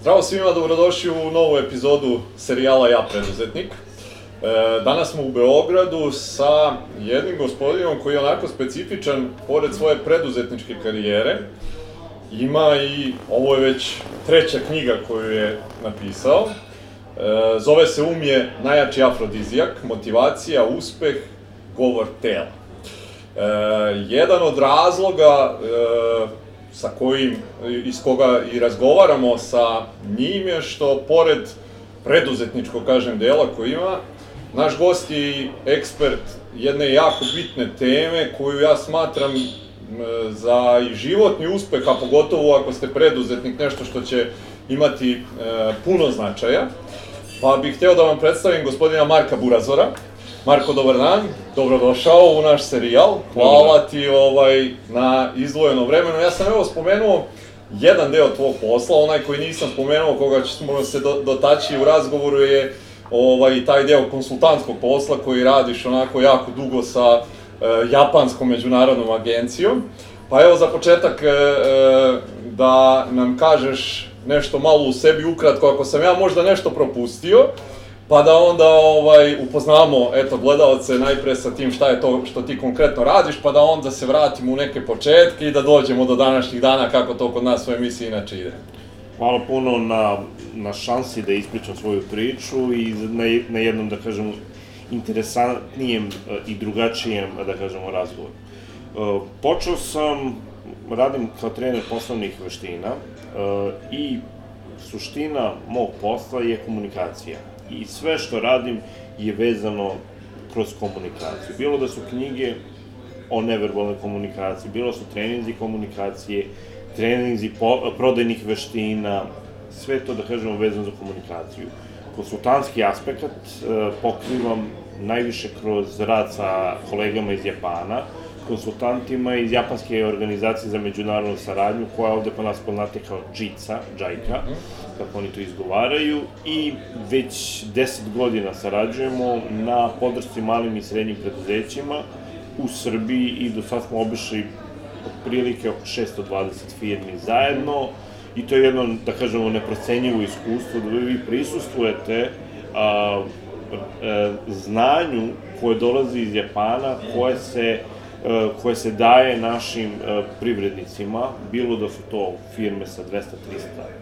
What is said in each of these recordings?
Zdravo svima, dobrodošli u novu epizodu serijala Ja preduzetnik. E, danas smo u Beogradu sa jednim gospodinom koji je onako specifičan, pored svoje preduzetničke karijere. Ima i, ovo je već treća knjiga koju je napisao. E, zove se Um je najjači afrodizijak, motivacija, uspeh, govor tela. E, jedan od razloga sa kojim, iz koga i razgovaramo sa njim je što pored preduzetničkog, kažem, dela koji ima, naš gost je ekspert jedne jako bitne teme koju ja smatram za i životni uspeh, a pogotovo ako ste preduzetnik, nešto što će imati e, puno značaja. Pa bih hteo da vam predstavim gospodina Marka Burazora. Marko, dobar dan, dobrodošao u naš serijal. Hvala ti ovaj, na izdvojenom vremenu. Ja sam evo spomenuo jedan deo tvog posla, onaj koji nisam spomenuo, koga ćemo se do, dotaći u razgovoru je ovaj, taj deo konsultantskog posla koji radiš onako jako dugo sa e, Japanskom međunarodnom agencijom. Pa evo za početak e, e, da nam kažeš nešto malo u sebi ukratko, ako sam ja možda nešto propustio, pa da onda ovaj, upoznamo eto, gledalce najpre sa tim šta je to što ti konkretno radiš, pa da onda se vratimo u neke početke i da dođemo do današnjih dana kako to kod nas u emisiji inače ide. Hvala puno na, na šansi da ispričam svoju priču i na, na jednom, da kažemo, interesantnijem e, i drugačijem, da kažemo, razgovoru. E, počeo sam, radim kao trener poslovnih veština e, i suština mog posla je komunikacija i sve što radim je vezano kroz komunikaciju. Bilo da su knjige o neverbalnoj komunikaciji, bilo su treninzi komunikacije, treninzi po, prodajnih veština, sve to, da kažemo, vezano za komunikaciju. Konsultantski aspekt e, pokrivam najviše kroz rad sa kolegama iz Japana, konsultantima iz Japanske organizacije za međunarodnu saradnju, koja ovde po nas poznate kao JICA, JICA, kako oni to izgovaraju, i već 10 godina sarađujemo na podršci malim i srednjim preduzećima u Srbiji i do sad smo obišli otprilike oko 620 firmi zajedno. I to je jedno, da kažemo, neprocenjivo iskustvo da vi prisustvujete a, e, znanju koje dolazi iz Japana, koje se koje se daje našim e, privrednicima, bilo da su to firme sa 200, 300,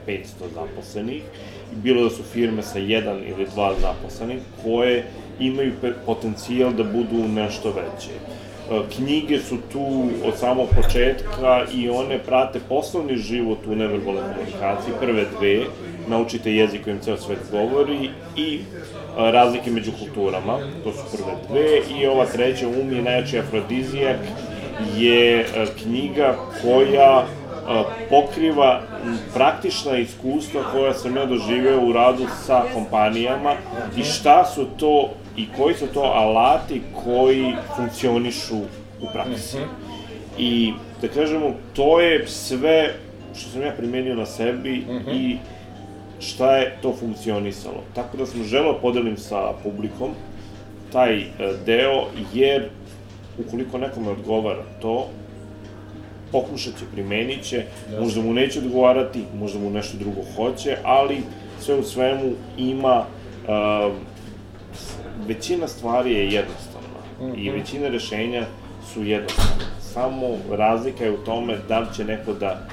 500 zaposlenih, bilo da su firme sa jedan ili dva zaposlenih, koje imaju potencijal da budu nešto veće. E, knjige su tu od samog početka i one prate poslovni život u neverbalnoj komunikaciji, prve dve, naučite jezik kojim ceo svet govori i razlike među kulturama, to su prve dve, i ova treća, Um je najjači afrodizijak, je knjiga koja pokriva praktična iskustva koja sam ja doživeo u radu sa kompanijama i šta su to i koji su to alati koji funkcionišu u praksi. I da kažemo, to je sve što sam ja primenio na sebi uh mhm. i šta je to funkcionisalo. Tako da sam želeo da podelim sa publikom taj e, deo, jer ukoliko nekome odgovara to, pokušat će, primenit će, možda mu neće odgovarati, možda mu nešto drugo hoće, ali sve u svemu ima, uh, većina stvari je jednostavna mm -hmm. i mhm. većina rešenja su jednostavne. Samo razlika je u tome da li će neko da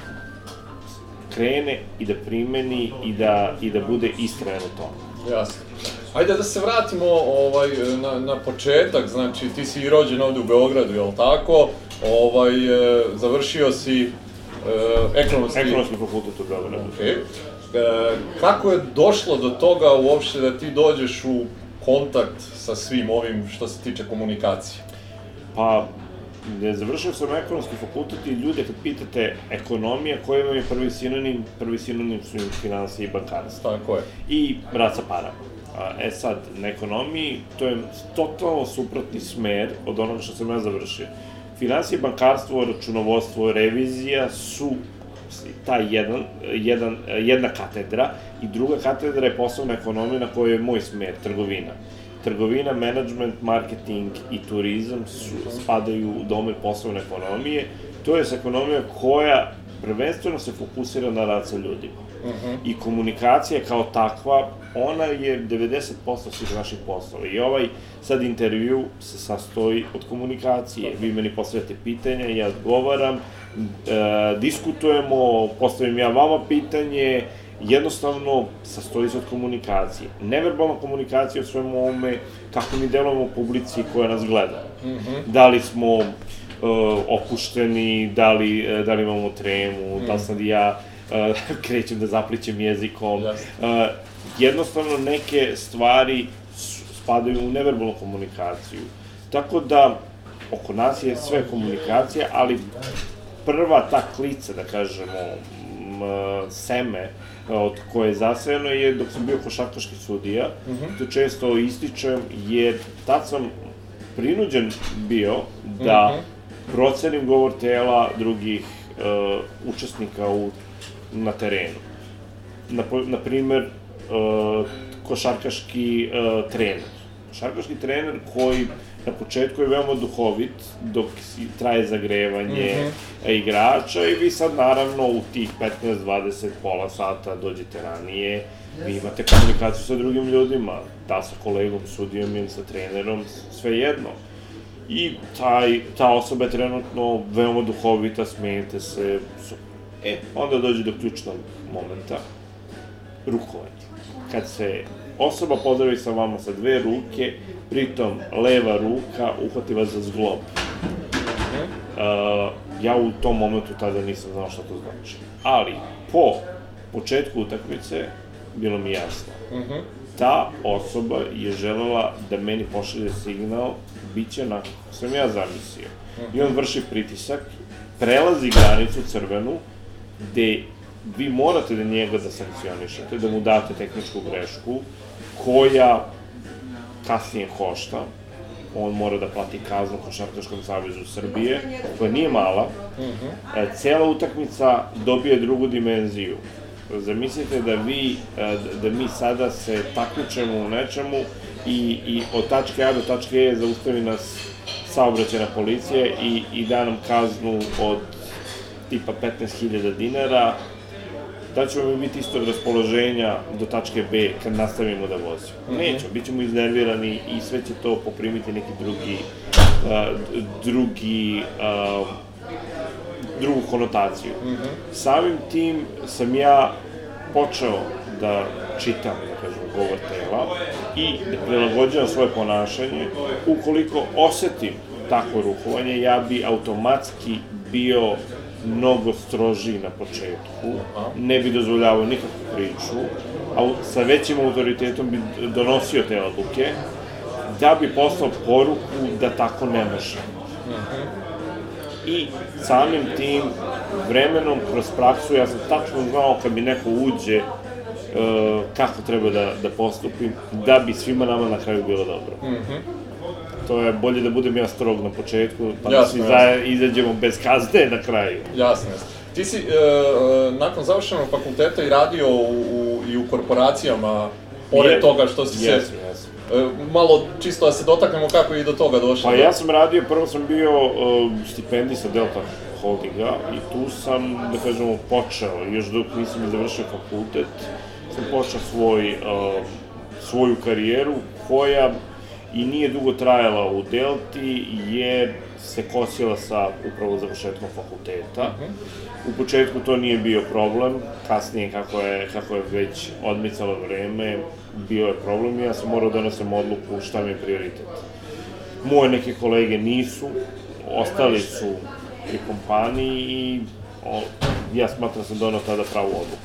krene i da primeni i da, i da bude istrajan u tome. Jasno. Ajde da se vratimo ovaj, na, na početak, znači ti si rođen ovde u Beogradu, je li tako? Ovaj, e, završio si e, ekonomski... Ekonomski fakultet u Beogradu. Okay. E, kako je došlo do toga uopšte da ti dođeš u kontakt sa svim ovim što se tiče komunikacije? Pa, ne završio sam ekonomski fakultet i ljude kad pitate ekonomija, koji vam je prvi sinonim, prvi sinonim su im financije i bankarstvo. Tako je. I rad sa parama. E sad, na ekonomiji, to je totalno suprotni smer od onoga što sam ja završio. Financije, bankarstvo, računovodstvo, revizija su ta jedan, jedan, jedna katedra i druga katedra je poslovna ekonomija na kojoj je moj smer, trgovina trgovina, management, marketing i turizam su, spadaju u dome poslovne ekonomije. To je ekonomija koja prvenstveno se fokusira na rad sa ljudima. I komunikacija kao takva, ona je 90% svih naših poslova. I ovaj sad intervju se sastoji od komunikacije. Vi meni postavljate pitanja, ja odgovaram, e, diskutujemo, postavim ja vama pitanje, jednostavno sastoji se od komunikacije. Neverbalna komunikacija o svemu ovome, kako mi delujemo publici koja nas gleda. Mm -hmm. Da li smo uh, opušteni, da li, uh, da li imamo tremu, mm. da li sam ja uh, krećem da zaplićem jezikom. Yes. Uh, jednostavno neke stvari spadaju u neverbalnu komunikaciju. Tako da, oko nas je sve komunikacija, ali prva ta klica, da kažemo, seme od koje je zasejano je dok sam bio košarkaški sudija, mm -hmm. to često ističem, jer tad sam prinuđen bio da mm -hmm. procenim govor tela drugih uh, učesnika u, na terenu. Na, na primer, uh, košarkaški uh, trener. Košarkaški trener koji na početku je veoma duhovit, dok traje zagrevanje mm -hmm. igrača i vi sad naravno u tih 15, 20, pola sata dođete ranije, vi imate komunikaciju sa drugim ljudima, da sa kolegom, sudijom ili sa trenerom, sve jedno. I taj, ta osoba je trenutno veoma duhovita, smijete se, su... E, onda dođe do ključnog momenta, rukovanje. Kad se osoba pozdravi sa vama sa dve ruke, pritom leva ruka uhvati vas za zglob. Uh, ja u tom momentu tada nisam znao šta to znači. Ali, po početku utakmice, bilo mi jasno. Uh mhm. -huh. Ta osoba je želela da meni pošalje signal, bit će na sam ja zamislio. Uh -huh. I on vrši pritisak, prelazi granicu crvenu, gde vi morate da njega da sankcionišete, da mu date tehničku grešku, koja kasnije košta, on mora da plati kaznu Košarkaškom savezu Srbije, koja nije mala. Mhm. e, cela utakmica dobije drugu dimenziju. Zamislite da vi, e, da mi sada se takmičemo u nečemu i, i od tačke A do tačke E zaustavi nas saobraćena policija i, i da nam kaznu od tipa 15.000 dinara, da ćemo mi biti istog raspoloženja do tačke B kad nastavimo da vozimo. Mm -hmm. Nećemo, bit ćemo iznervirani i sve će to poprimiti neki drugi, uh, drugi, uh, drugu konotaciju. Mm -hmm. Samim tim sam ja počeo da čitam, da kažem, govor tela i da prilagođavam svoje ponašanje. Ukoliko osetim takvo rukovanje, ja bi automatski bio mnogo strožiji na početku, ne bi dozvoljavao nikakvu priču, a sa većim autoritetom bi donosio te odluke, da bi poslao poruku da tako ne može. I samim tim vremenom, kroz praksu, ja sam tačno znao kad mi neko uđe uh, kako treba da, da postupim, da bi svima nama na kraju bilo dobro. Mm -hmm to je bolje da budem ja strog na početku, pa da jasno, da svi za, izađemo bez kazne na kraju. Jasno, jasno. Ti si e, e, nakon završenog fakulteta i radio u, u, i u korporacijama, pored je, toga što si jesam, se... Jesam. E, malo čisto da se dotaknemo kako je i do toga došlo. Pa ja sam radio, prvo sam bio uh, stipendista Delta Holdinga i tu sam, da kažemo, počeo, još dok nisam završio fakultet, sam počeo svoj, uh, svoju karijeru koja i nije dugo trajala u Delti jer se kosila sa upravo završetkom fakulteta. Uh mhm. -huh. U početku to nije bio problem, kasnije kako je, kako je već odmicalo vreme, bio je problem i ja sam morao da donesem odluku šta mi je prioritet. Moje neke kolege nisu, ostali su pri kompaniji i o, ja smatram da sam donao tada pravu odluku.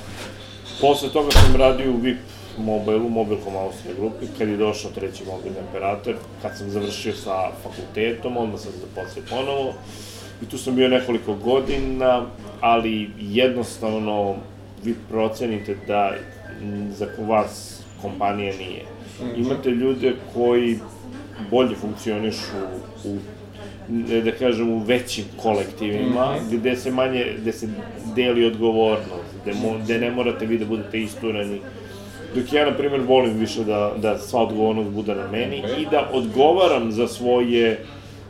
Posle toga sam radio u VIP Mobilu, Mobilcom Austrija grupi, kad je došao treći mobilni operator, kad sam završio sa fakultetom, onda sam se zaposlio ponovo. I tu sam bio nekoliko godina, ali jednostavno vi procenite da za vas kompanija nije. Imate ljude koji bolje funkcionišu u da kažem, u većim kolektivima, mm -hmm. gde se manje, gde se deli odgovornost, gde, mo, gde ne morate vi da budete isturani Dok ja, na primjer, volim više da, da sva odgovornost bude na meni okay. i da odgovaram za svoje,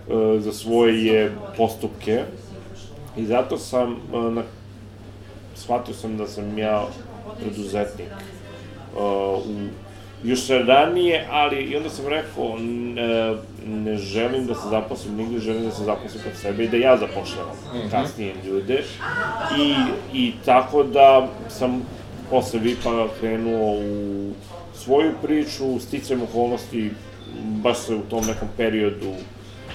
uh, za svoje postupke. I zato sam, uh, na, shvatio sam da sam ja preduzetnik uh, u još ranije, ali i onda sam rekao, ne, ne želim da se zaposlim nigde, želim da se zaposlim kod sebe i da ja zapošljavam mm -hmm. kasnije ljude. I, I tako da sam posle VIP-a krenuo u svoju priču, sticam okolnosti, baš se u tom nekom periodu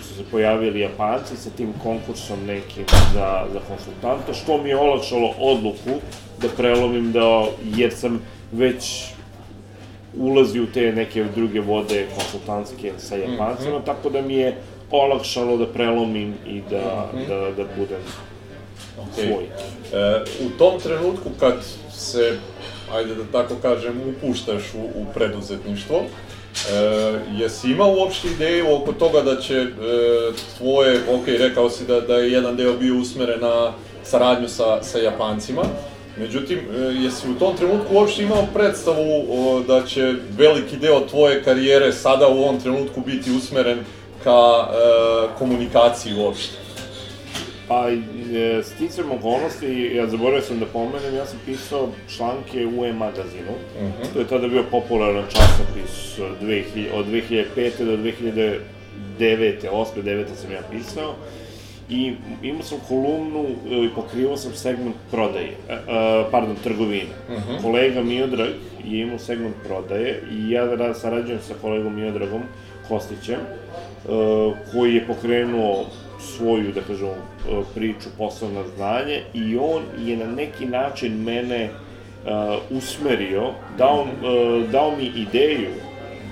su se pojavili Japanci sa tim konkursom nekim za, za konsultanta, što mi je olakšalo odluku da prelomim da, jer sam već ulazi u te neke druge vode konsultantske sa Japancima, mm -hmm. tako da mi je olakšalo da prelomim i da, mm -hmm. da, da budem okay. svoj. E, u tom trenutku kad se, ajde da tako kažem, upuštaš u, u preduzetništvo, E, jesi imao uopšte ideju oko toga da će e, tvoje, ok, rekao si da, da je jedan deo bio usmeren na saradnju sa, sa Japancima, Međutim, e, jesi u tom trenutku uopšte imao predstavu o, da će veliki deo tvoje karijere sada u ovom trenutku biti usmeren ka e, komunikaciji uopšte? Pa, e, sticam okolnosti, ja zaboravio sam da pomenem, ja sam pisao članke u E-magazinu. Uh mhm. -huh. To je tada bio popularan časopis od 2005. do 2009. 8. 9. sam ja pisao i imao sam kolumnu i pokrivao sam segment prodaje, uh, pardon, trgovine. Uh mhm. -huh. Kolega Miodrag je imao segment prodaje i ja sarađujem sa kolegom Miodragom Kostićem, uh, koji je pokrenuo svoju, da kažem, priču, poslovno znanje i on je na neki način mene uh, usmerio, dao, uh, dao mi ideju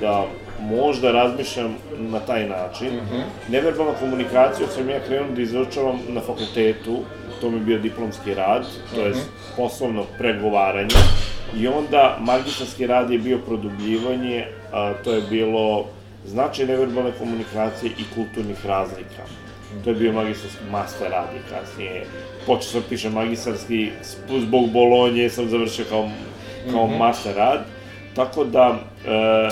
da možda razmišljam na taj način. Mm -hmm. Neverbalna komunikacija sam ja krenuo da izučavam na fakultetu, to mi je bio diplomski rad, to je mm -hmm. poslovno pregovaranje. I onda magistarski rad je bio produbljivanje, a, to je bilo značaj neverbalne komunikacije i kulturnih razlika. To je bio magistarski master rad i kasnije počeo sam pišem magistarski, zbog Bolonje sam završio kao, kao mm -hmm. master rad. Tako da, e,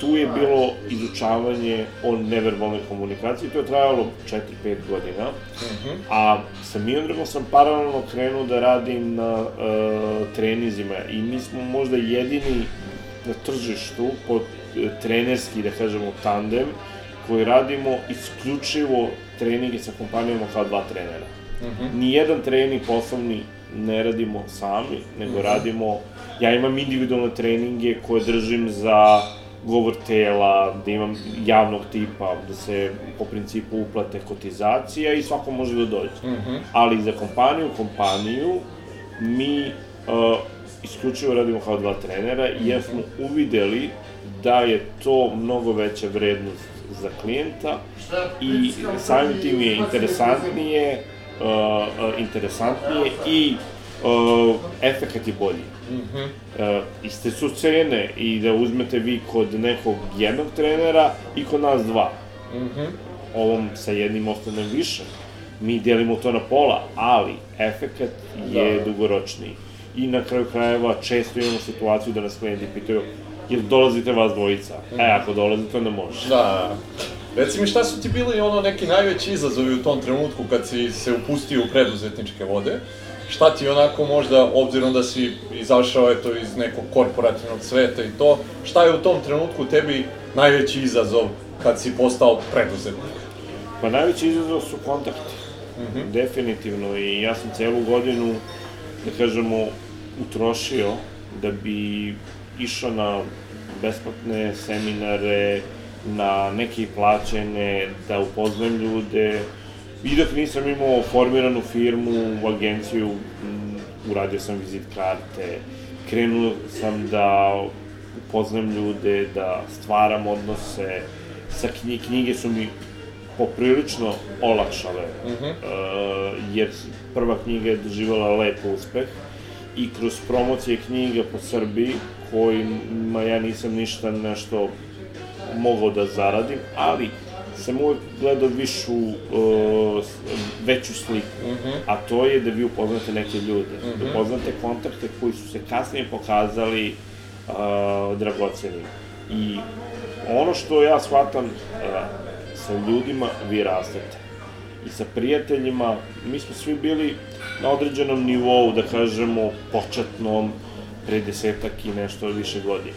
tu je bilo izučavanje o neverbalnoj komunikaciji, to je trajalo 4-5 godina, mm -hmm. a sa Miondragom sam paralelno krenuo da radim na uh, trenizima i mi smo možda jedini na tržištu pod e, trenerski, da kažemo, tandem, koji radimo isključivo treninge sa kompanijama kao dva trenera. Mm -hmm. Nijedan trening poslovni ne radimo sami, nego mm -hmm. radimo, ja imam individualne treninge koje držim za govor tela, da imam javnog tipa, da se po principu uplate kotizacija i svako može da dođe. Mm -hmm. Ali za kompaniju, kompaniju, mi uh, isključivo radimo kao dva trenera i jer smo uvideli da je to mnogo veća vrednost za klijenta i samim tim je interesantnije, uh, uh, interesantnije i uh, efekat je bolji. Mm -hmm. uh, iste su cene i da uzmete vi kod nekog jednog trenera i kod nas dva. Mm -hmm. Ovom sa jednim ostane više. Mi delimo to na pola, ali efekat je da. dugoročniji. I na kraju krajeva često imamo situaciju da nas klijenti pitaju jer dolazite vas dvojica. E, ako dolazite, onda može. Da. Reci mi šta su ti bili ono neki najveći izazovi u tom trenutku kad si se upustio u preduzetničke vode? šta ti onako možda, obzirom da si izašao eto iz nekog korporativnog sveta i to, šta je u tom trenutku tebi najveći izazov kad si postao preduzetnik? Pa najveći izazov su kontakti. Mm -hmm. Definitivno i ja sam celu godinu, da kažemo, utrošio da bi išao na besplatne seminare, na neke plaćene, da upoznam ljude, I dok nisam imao formiranu firmu, u agenciju, uradio sam vizit karte, krenuo sam da upoznam ljude, da stvaram odnose, sa knjige, knjige su mi poprilično olakšale, uh -huh. uh, jer prva knjiga je doživala lep uspeh i kroz promocije knjiga po Srbiji, kojima ja nisam ništa nešto mogao da zaradim, ali sam uvek gledao višu, uh, veću sliku, mm -hmm. a to je da vi upoznate neke ljude, mm -hmm. da upoznate kontakte koji su se kasnije pokazali uh, dragoceni. I ono što ja shvatam, uh, sa ljudima vi rastete. i sa prijateljima, mi smo svi bili na određenom nivou, da kažemo, početnom, pre desetak i nešto više godina.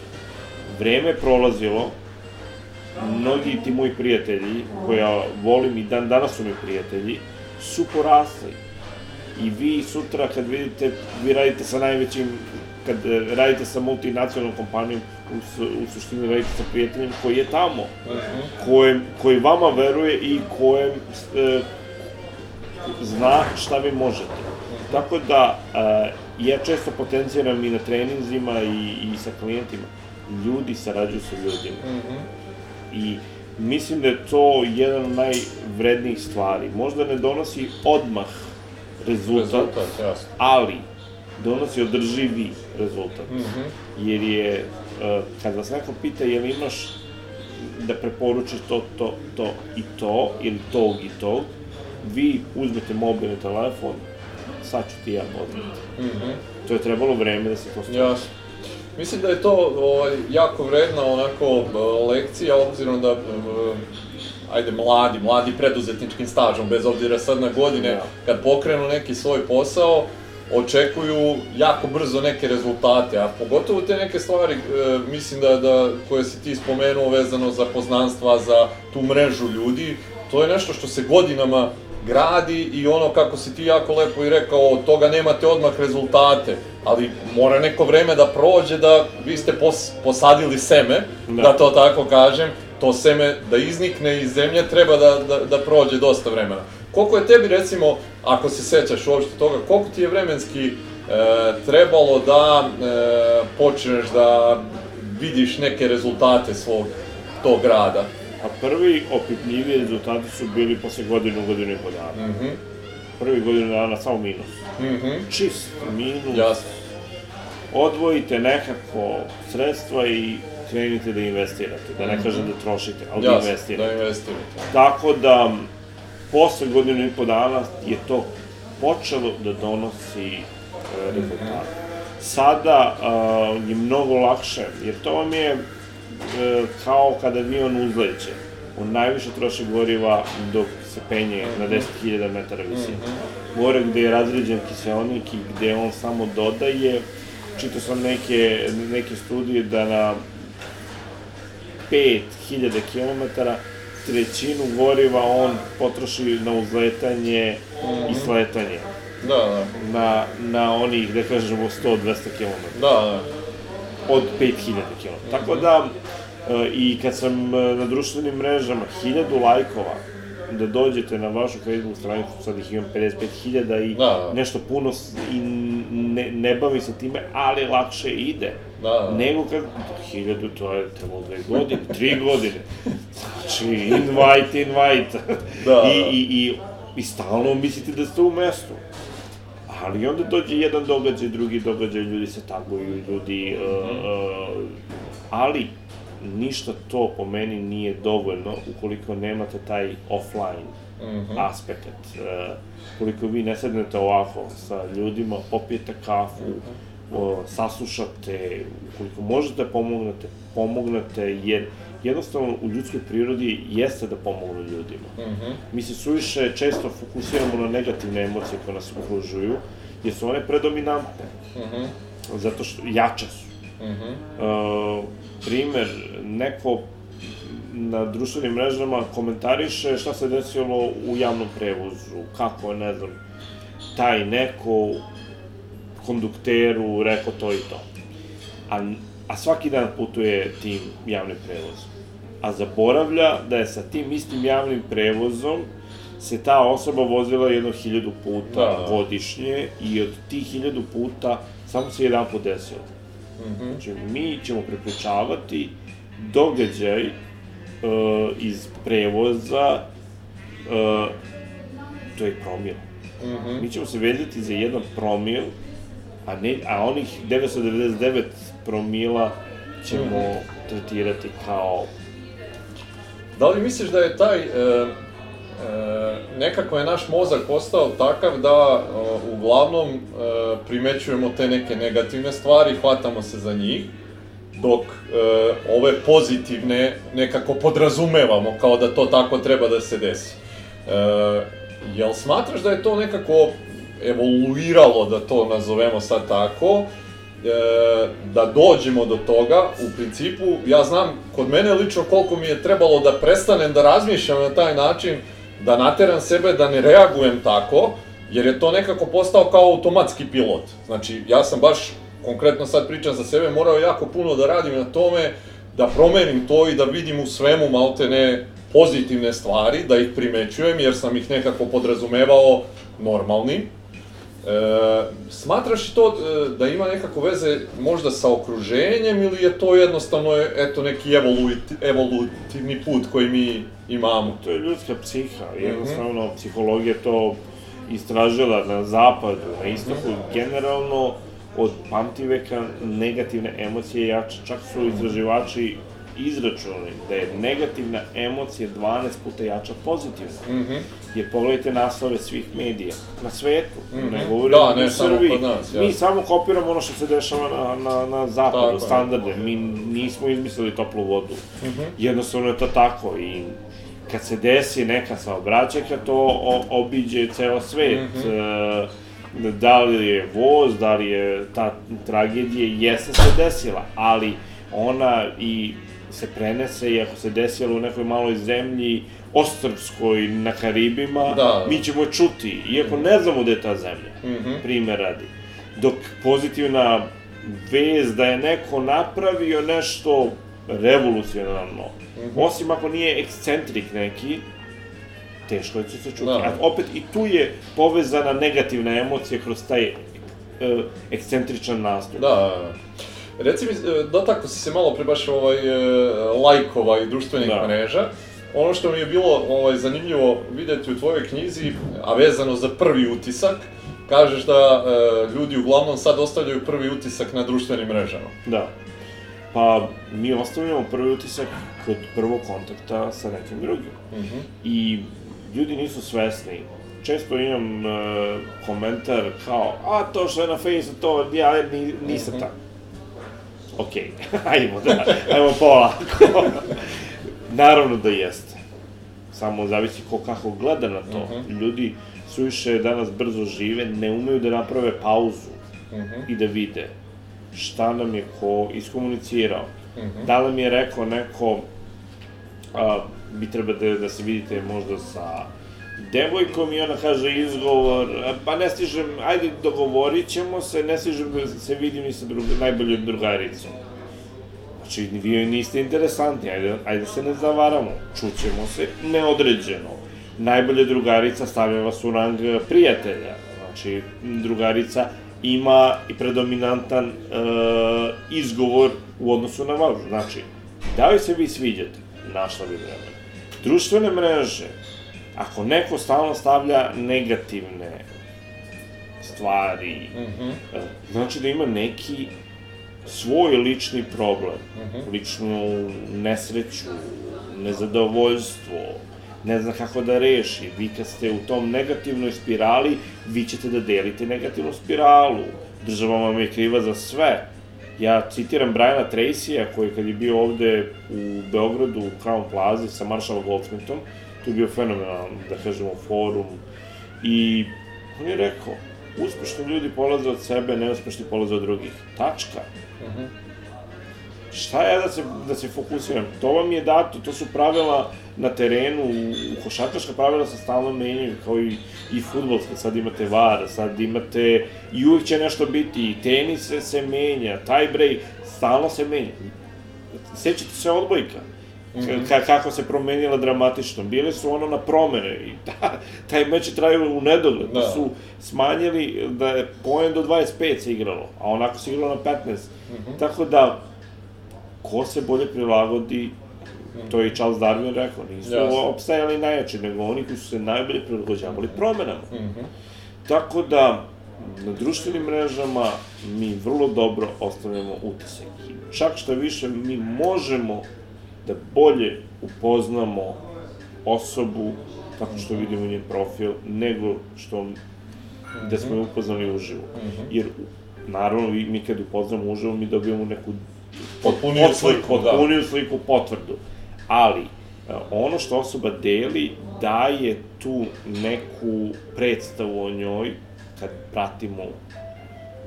Vreme prolazilo, mnogi ti moji prijatelji, koja volim i dan danas su mi prijatelji, su porasli. I vi sutra kad vidite, vi radite sa najvećim, kad radite sa multinacionalnom kompanijom, u, u suštini radite sa prijateljem koji je tamo, kojem, koji vama veruje i kojem e, zna šta vi možete. Tako da, e, ja često potenciram i na treninzima i, i sa klijentima, ljudi sarađuju sa ljudima. I mislim da je to jedan od najvrednijih stvari. Možda ne donosi odmah rezultat, Rezultat, jasno. ali donosi održivi rezultat. Mhm. Jer je, e, kad vas neko pita jel imaš da preporučiš to, to, to i to, ili tog i tog, vi uzmete mobilni telefon, sad ću ti ja pozvati. Mhm. To je trebalo vreme da se to stvori. Jasno. Mislim da je to ovaj, jako vredna onako lekcija, obzirom da, ajde, mladi, mladi preduzetničkim stažom, bez obzira sad na godine, Da. kad pokrenu neki svoj posao, očekuju jako brzo neke rezultate, a pogotovo te neke stvari, e, mislim da, da, koje si ti spomenuo vezano za poznanstva, za tu mrežu ljudi, to je nešto što se godinama gradi i ono kako si ti jako lepo i rekao, od toga nemate odmah rezultate, ali mora neko vreme da prođe da vi ste pos, posadili seme, da. Da. to tako kažem, to seme da iznikne iz zemlje treba da, da, da prođe dosta vremena. Koliko je tebi recimo, ako se sećaš uopšte toga, koliko ti je vremenski e, trebalo da e, počneš da vidiš neke rezultate svog tog rada? A prvi opipljivi rezultati su bili posle godinu, godinu i po dana. Mhm, Prvi godinu dana samo minus. mhm, Čist minus. jasno. Odvojite nekako sredstva i krenite da investirate. Da ne kažem da trošite, ali da Jasno, investirate. da investirate. Tako da, posle godinu i po dana je to počelo da donosi e, rezultat. Sada e, je mnogo lakše, jer to vam je kao kada avion uzleće. On najviše troši goriva dok se penje na 10.000 metara visine. Gore gde je razređen kiseonik i gde on samo dodaje, čitao sam neke, neke studije da na 5000 km trećinu goriva on potroši na uzletanje i sletanje. Da, da, Na, na onih, da kažemo, 100-200 km. da, da. Od 5000 km. Tako da, e, i kad sam e, na društvenim mrežama, 1000 lajkova, da dođete na vašu Facebook stranicu, sad ih imam 55.000 i Da, da. nešto puno i ne, ne bavi se time, ali lakše ide. Da, da. Nego kad, hiljadu, to je trebalo dve godine, tri godine. Znači, invite, invite. Da, I, da. i, i, I stalno mislite da ste u mestu. Ali onda dođe jedan događaj, drugi događaj, ljudi se taguju, ljudi... Uh, uh, ali, ništa to po meni nije dovoljno ukoliko nemate taj offline Mhm. aspekt. Uh, koliko vi ne sednete ovako sa ljudima, popijete kafu, o, saslušate, ukoliko možete da pomognete, pomognete, jer jednostavno u ljudskoj prirodi jeste da pomognu ljudima. Mhm. Mi se suviše često fokusiramo na negativne emocije koje nas okružuju, jer su one predominantne, Mhm. zato što jače su. Mhm. Uh, primer, neko na društvenim mrežama komentariše šta se desilo u javnom prevozu, kako je, ne znam, taj neko kondukteru rekao to i to. A, a svaki dan putuje tim javnim prevozom. A zaboravlja da je sa tim istim javnim prevozom se ta osoba vozila jedno hiljadu puta Da, godišnje i od tih hiljadu puta samo se jedan put desilo. Mhm. Znači, mi ćemo prepričavati događaj uh, iz prevoza, uh, to je promil. Mhm. Mi ćemo se vezati za jedan promil, a, ne, a onih 999 promila ćemo Mhm. tretirati kao Da li misliš da je taj, e, e, nekako je naš mozak postao takav da uglavnom e, primećujemo te neke negativne stvari, hvatamo se za njih, dok e, ove pozitivne nekako podrazumevamo kao da to tako treba da se desi. E, jel smatraš da je to nekako evoluiralo, da to nazovemo sad tako, e, da dođemo do toga, u principu, ja znam kod mene lično koliko mi je trebalo da prestanem da razmišljam na taj način, da nateram sebe da ne reagujem tako, jer je to nekako postao kao automatski pilot. Znači, ja sam baš, konkretno sad pričam za sebe, morao jako puno da radim na tome, da promenim to i da vidim u svemu malte ne pozitivne stvari, da ih primećujem, jer sam ih nekako podrazumevao normalnim. E, smatraš to e, da ima nekako veze možda sa okruženjem ili je to jednostavno eto neki evoluti, evolutivni put koji mi imamo? To je ljudska psiha, jednostavno mm -hmm. psihologija to istražila na zapadu, na istoku, mm -hmm. generalno od pamtiveka negativne emocije jače, čak su istraživači izračunali da je negativna emocija 12 puta jača pozitivna. Mm -hmm. Jer pogledajte naslove svih medija na svetu, mm -hmm. ne govorimo da, ne, u Srbiji. Samo nas, Mi samo kopiramo ono što se dešava na, na, na zapadu, tako, standarde. Mi nismo izmislili toplu vodu. Mm -hmm. Jednostavno je to tako i kad se desi neka saobraćajka, to o, obiđe ceo svet. Mm -hmm. e, da li je voz, da li je ta tragedija, jeste se desila, ali ona i se prenese i ako se desilo u nekoj maloj zemlji, Ostrvskoj, na Karibima, da, da. mi ćemo čuti, iako ne znamo gde je ta zemlja, mm -hmm. primer radi. Dok pozitivna vez da je neko napravio nešto revolucionarno, mm -hmm. osim ako nije ekscentrik neki, teško je se čuti. Da. A opet i tu je povezana negativna emocija kroz taj uh, ekscentričan nastup. Da, da, da. Reci mi, e, dotakao si se malo pre baš ovaj, e, lajkova i društvenih da. mreža. Ono što mi je bilo ovaj, zanimljivo videti u tvojoj knjizi, a vezano za prvi utisak, kažeš da e, ljudi uglavnom sad ostavljaju prvi utisak na društvenim mrežama. Da. Pa, mi ostavljamo prvi utisak kod prvog kontakta sa nekim drugim. Uh mhm. -huh. I ljudi nisu svesni. Često imam uh, komentar kao, a to što je na Facebooku, to ja nisam uh mhm. -huh. tako ok, ajmo da, ajmo polako. Naravno da jeste. Samo zavisi ko kako gleda na to. Uh mhm. -huh. Ljudi suviše danas brzo žive, ne umeju da naprave pauzu uh mhm. -huh. i da vide šta nam je ko iskomunicirao. Uh mhm. -huh. Da li mi je rekao neko, a, bi treba da, da se vidite možda sa devojkom i ona kaže izgovor, pa ne stižem, ajde dogovorit ćemo se, ne stižem da se vidim ni sa drug, najboljom drugaricom. Znači, vi niste interesantni, ajde, ajde se ne zavaramo, čućemo se neodređeno. Najbolja drugarica stavlja vas u rang prijatelja, znači, drugarica ima i predominantan e, izgovor u odnosu na vas. Znači, da li se vi sviđate, našla bi vremena. Društvene mreže, ako neko stalno stavlja negativne stvari, mm -hmm. znači da ima neki svoj lični problem, mm -hmm. ličnu nesreću, nezadovoljstvo, ne zna kako da reši. Vi kad ste u tom negativnoj spirali, vi ćete da delite negativnu spiralu. Država vam je kriva za sve. Ja citiram Briana Tracy-a koji kad je bio ovde u Beogradu u Crown Plaza sa Marshall Goldsmithom, to je bio fenomenalan, da kažemo, forum. I on je rekao, uspešni ljudi polaze od sebe, neuspešni polaze od drugih. Tačka. Uh. -huh. Šta ja da se, da se fokusiram? To vam je dato, to su pravila na terenu, u košarkaška pravila se stalno menjaju, kao i, i futbolska, sad imate VAR, sad imate, i uvijek će nešto biti, i tenis se, se menja, tie break, stalno se menja. Sećate se odbojka, -hmm. ka, kako se promenila dramatično. Bile su ono na promene i ta, taj meč je trajao u nedogled. Da. su smanjili da je poen do 25 se igralo, a onako se igralo na 15. Mm -hmm. Tako da, ko se bolje prilagodi, mhm. to je i Charles Darwin rekao, nisu yes. opstajali najjači, nego oni koji su se najbolje prilagođavali promenama. Mm -hmm. Tako da, na društvenim mrežama mi vrlo dobro ostavljamo utisak. Čak što više, mi možemo da bolje upoznamo osobu tako što vidimo njen profil, nego što da smo je upoznali uživo. Mhm. Jer, naravno, mi kad upoznamo uživo, mi dobijamo neku potpuniju sliku, potpuniju da. sliku, potvrdu. Ali, e, ono što osoba deli, daje tu neku predstavu o njoj kad pratimo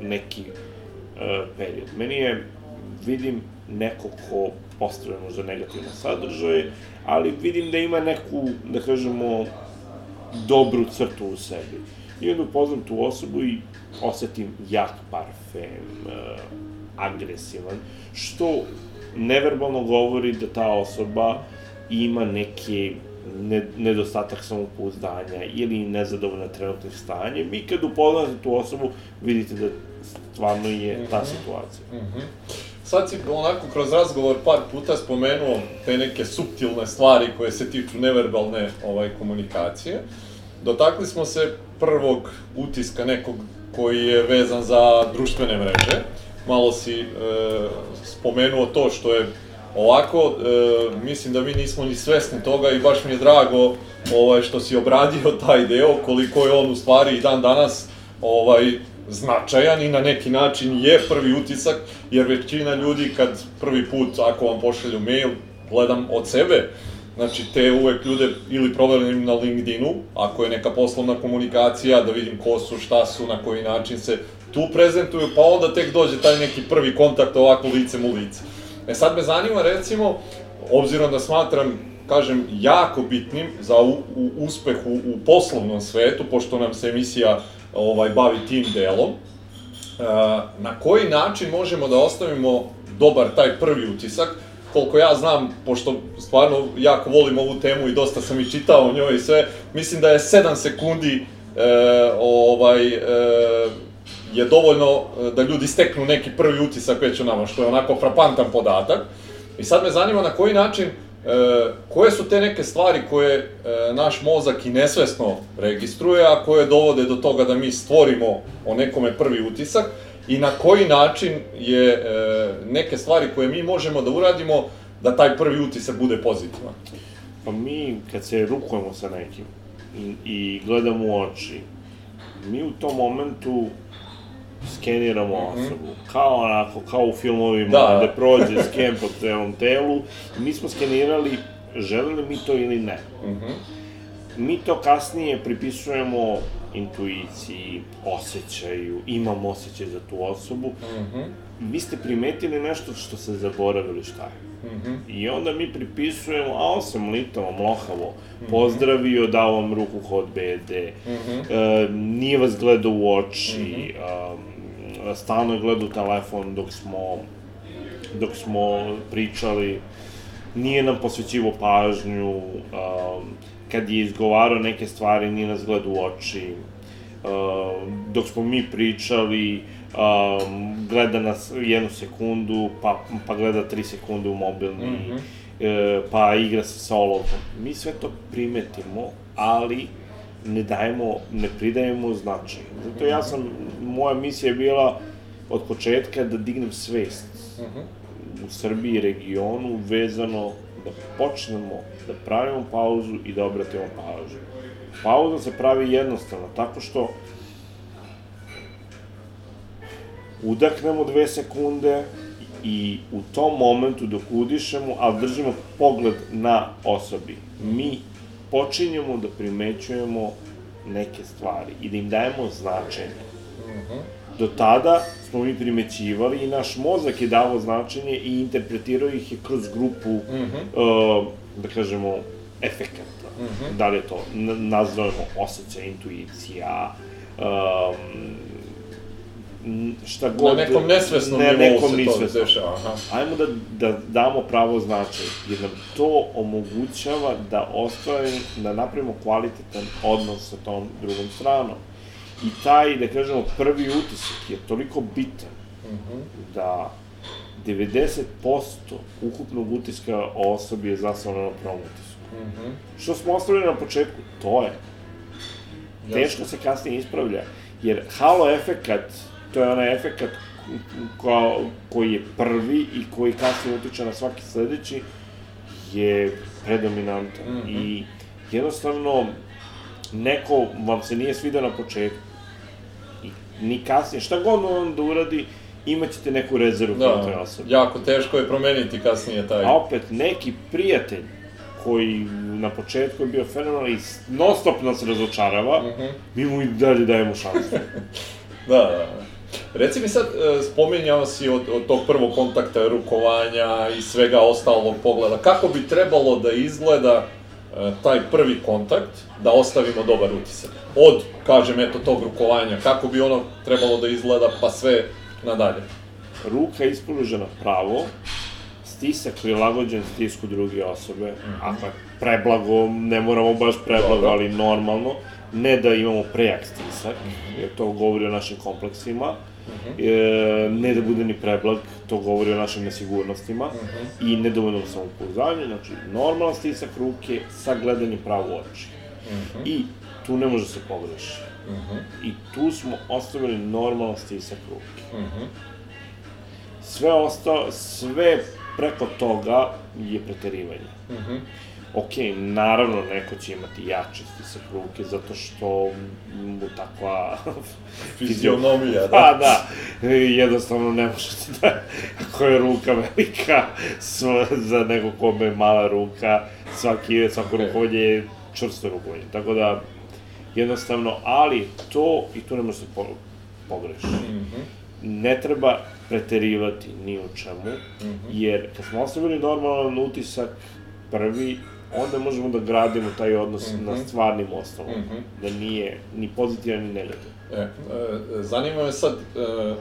neki uh, period. Meni je, vidim, neko ko postavlja možda negativne sadržaje, ali vidim da ima neku, da kažemo, dobru crtu u sebi. I onda upoznam tu osobu i osetim jak parfem, uh, agresivan, što neverbalno govori da ta osoba ima neki nedostatak samopouzdanja ili nezadovoljna trenutnim stanjem i kad upoznate tu osobu vidite da stvarno je ta situacija. Mm -hmm. Sad si onako kroz razgovor par puta spomenuo te neke subtilne stvari koje se tiču neverbalne ovaj, komunikacije. Dotakli smo se prvog utiska nekog koji je vezan za društvene mreže. Malo si e, spomenuo to što je ovako, e, mislim da mi nismo ni svesni toga i baš mi je drago ovaj, što si obradio taj deo, koliko je on u stvari i dan danas ovaj, značajan i na neki način je prvi utisak, jer većina ljudi kad prvi put, ako vam pošalju mail, gledam od sebe, Znači, te uvek ljude ili proverim na LinkedInu, ako je neka poslovna komunikacija, da vidim ko su, šta su, na koji način se tu prezentuju, pa onda tek dođe taj neki prvi kontakt ovako licem u lice. E sad me zanima, recimo, obzirom da smatram, kažem, jako bitnim za u, u, uspeh u, u poslovnom svetu, pošto nam se emisija ovaj, bavi tim delom, e, na koji način možemo da ostavimo dobar taj prvi utisak, koliko ja znam, pošto stvarno jako volim ovu temu i dosta sam i čitao o njoj i sve, mislim da je 7 sekundi e, ovaj, e, je dovoljno e, da ljudi steknu neki prvi utisak već o nama, što je onako frapantan podatak. I sad me zanima na koji način, e, koje su te neke stvari koje e, naš mozak i nesvesno registruje, a koje dovode do toga da mi stvorimo o nekome prvi utisak, i na koji način je e, neke stvari koje mi možemo da uradimo da taj prvi utisak bude pozitivan? Pa mi, kad se rukujemo sa nekim i, i gledamo u oči, mi u tom momentu skeniramo mm -hmm. osobu, kao onako, kao u filmovima, da. da prođe sken po celom telu, mi smo skenirali, želeli mi to ili ne. Mm -hmm. Mi to kasnije pripisujemo intuiciji, osjećaju, imam osjećaj za tu osobu. Mm -hmm. Vi ste primetili nešto što ste zaboravili šta je. Mm -hmm. I onda mi pripisujemo, a on sam litavo, mlohavo, mm -hmm. pozdravio, dao vam ruku hod BD, mm -hmm. e, nije vas gledao u oči, mm -hmm. Stalno je gledao telefon dok smo, dok smo pričali, nije nam posvećivo pažnju, um, kad je izgovarao neke stvari, nije nas gledao u oči. Uh, dok smo mi pričali, um, gleda nas jednu sekundu, pa, pa gleda tri sekunde u mobilni, mm -hmm. uh, pa igra se sa olovkom. Mi sve to primetimo, ali ne dajemo, ne pridajemo značaj. Zato ja sam, moja misija je bila od početka da dignem svest -hmm. u Srbiji i regionu vezano da počnemo da pravimo pauzu i da obratimo pažnju. Pauza se pravi jednostavno, tako što udaknemo dve sekunde i u tom momentu dok udišemo, ali držimo pogled na osobi, mi počinjemo da primećujemo neke stvari i da im dajemo značenje. Mhm. Do tada smo mi primećivali i naš mozak je davo značenje i interpretirao ih je kroz grupu, mm -hmm. uh, da kažemo, efekata. Mm -hmm. Da li je to, nazovemo osjećaj, intuicija, um, šta god... Na nekom nesvesnom ne, nivou nekom se to dešava. Aha. Ajmo da, da damo pravo značaj, jer nam to omogućava da ostvarimo, da napravimo kvalitetan odnos sa tom drugom stranom. I taj, da kažemo, prvi utisak je toliko bitan uh. -huh. da 90% ukupnog utiska o osobi je zasnovano na prvom utisku. Uh mhm. -huh. Što smo ostavili na početku, to je. Teško se kasnije ispravlja, jer halo efekat, to je onaj efekat ko, koji je prvi i koji kasnije utiče na svaki sledeći, je predominantan. Mhm. -huh. I jednostavno, neko vam se nije svidao na početku, i ni kasnije, šta god on da uradi, imaćete neku rezervu da, toj osobi. jako teško je promeniti kasnije taj... A opet, neki prijatelj koji na početku je bio fenomenal i non stop nas razočarava, mm -hmm. mi mu i dalje dajemo šansu. da, da, da. Reci mi sad, e, spominjao si od, od tog prvog kontakta, rukovanja i svega ostalog pogleda, kako bi trebalo da izgleda e, taj prvi kontakt, da ostavimo dobar utisak? Od, kažem, eto, tog rukovanja, kako bi ono trebalo da izgleda, pa sve nadalje? Ruka ispoložena pravo, stisak prilagođen stisku druge osobe, mm -hmm. ako je preblago, ne moramo baš preblago, Dobro. ali normalno, ne da imamo prejak stisak, jer to govori o našim kompleksima, -hmm. e, ne da bude ni preblag, to govori o našim nesigurnostima, -hmm. i nedovoljno samopouzdanje, znači normalan stisak ruke sa gledanjem pravo u oči. -hmm. I tu ne može se pogreši. I tu smo ostavili normalan stisak ruke. Sve ostao, sve preko toga je preterivanje. Mm -hmm. Ok, naravno, neko će imati jače stisak ruke, zato što mu takva... Fizionomija, da. Pa, da. Jednostavno ne možete da... Ako je ruka velika, za neko kome je mala ruka, svaki, svako okay. rukovanje je čvrsto rukovanje. Tako da, jednostavno, ali to, i tu ne može se po, pogreši. Mm -hmm. Ne treba preterivati ni u čemu, mm -hmm. jer kad smo ostavili normalan utisak prvi, onda možemo da gradimo taj odnos mm -hmm. na mhm. stvarnim osnovama, mm -hmm. da nije ni pozitivan ni negativan. E, e, zanima me sad e,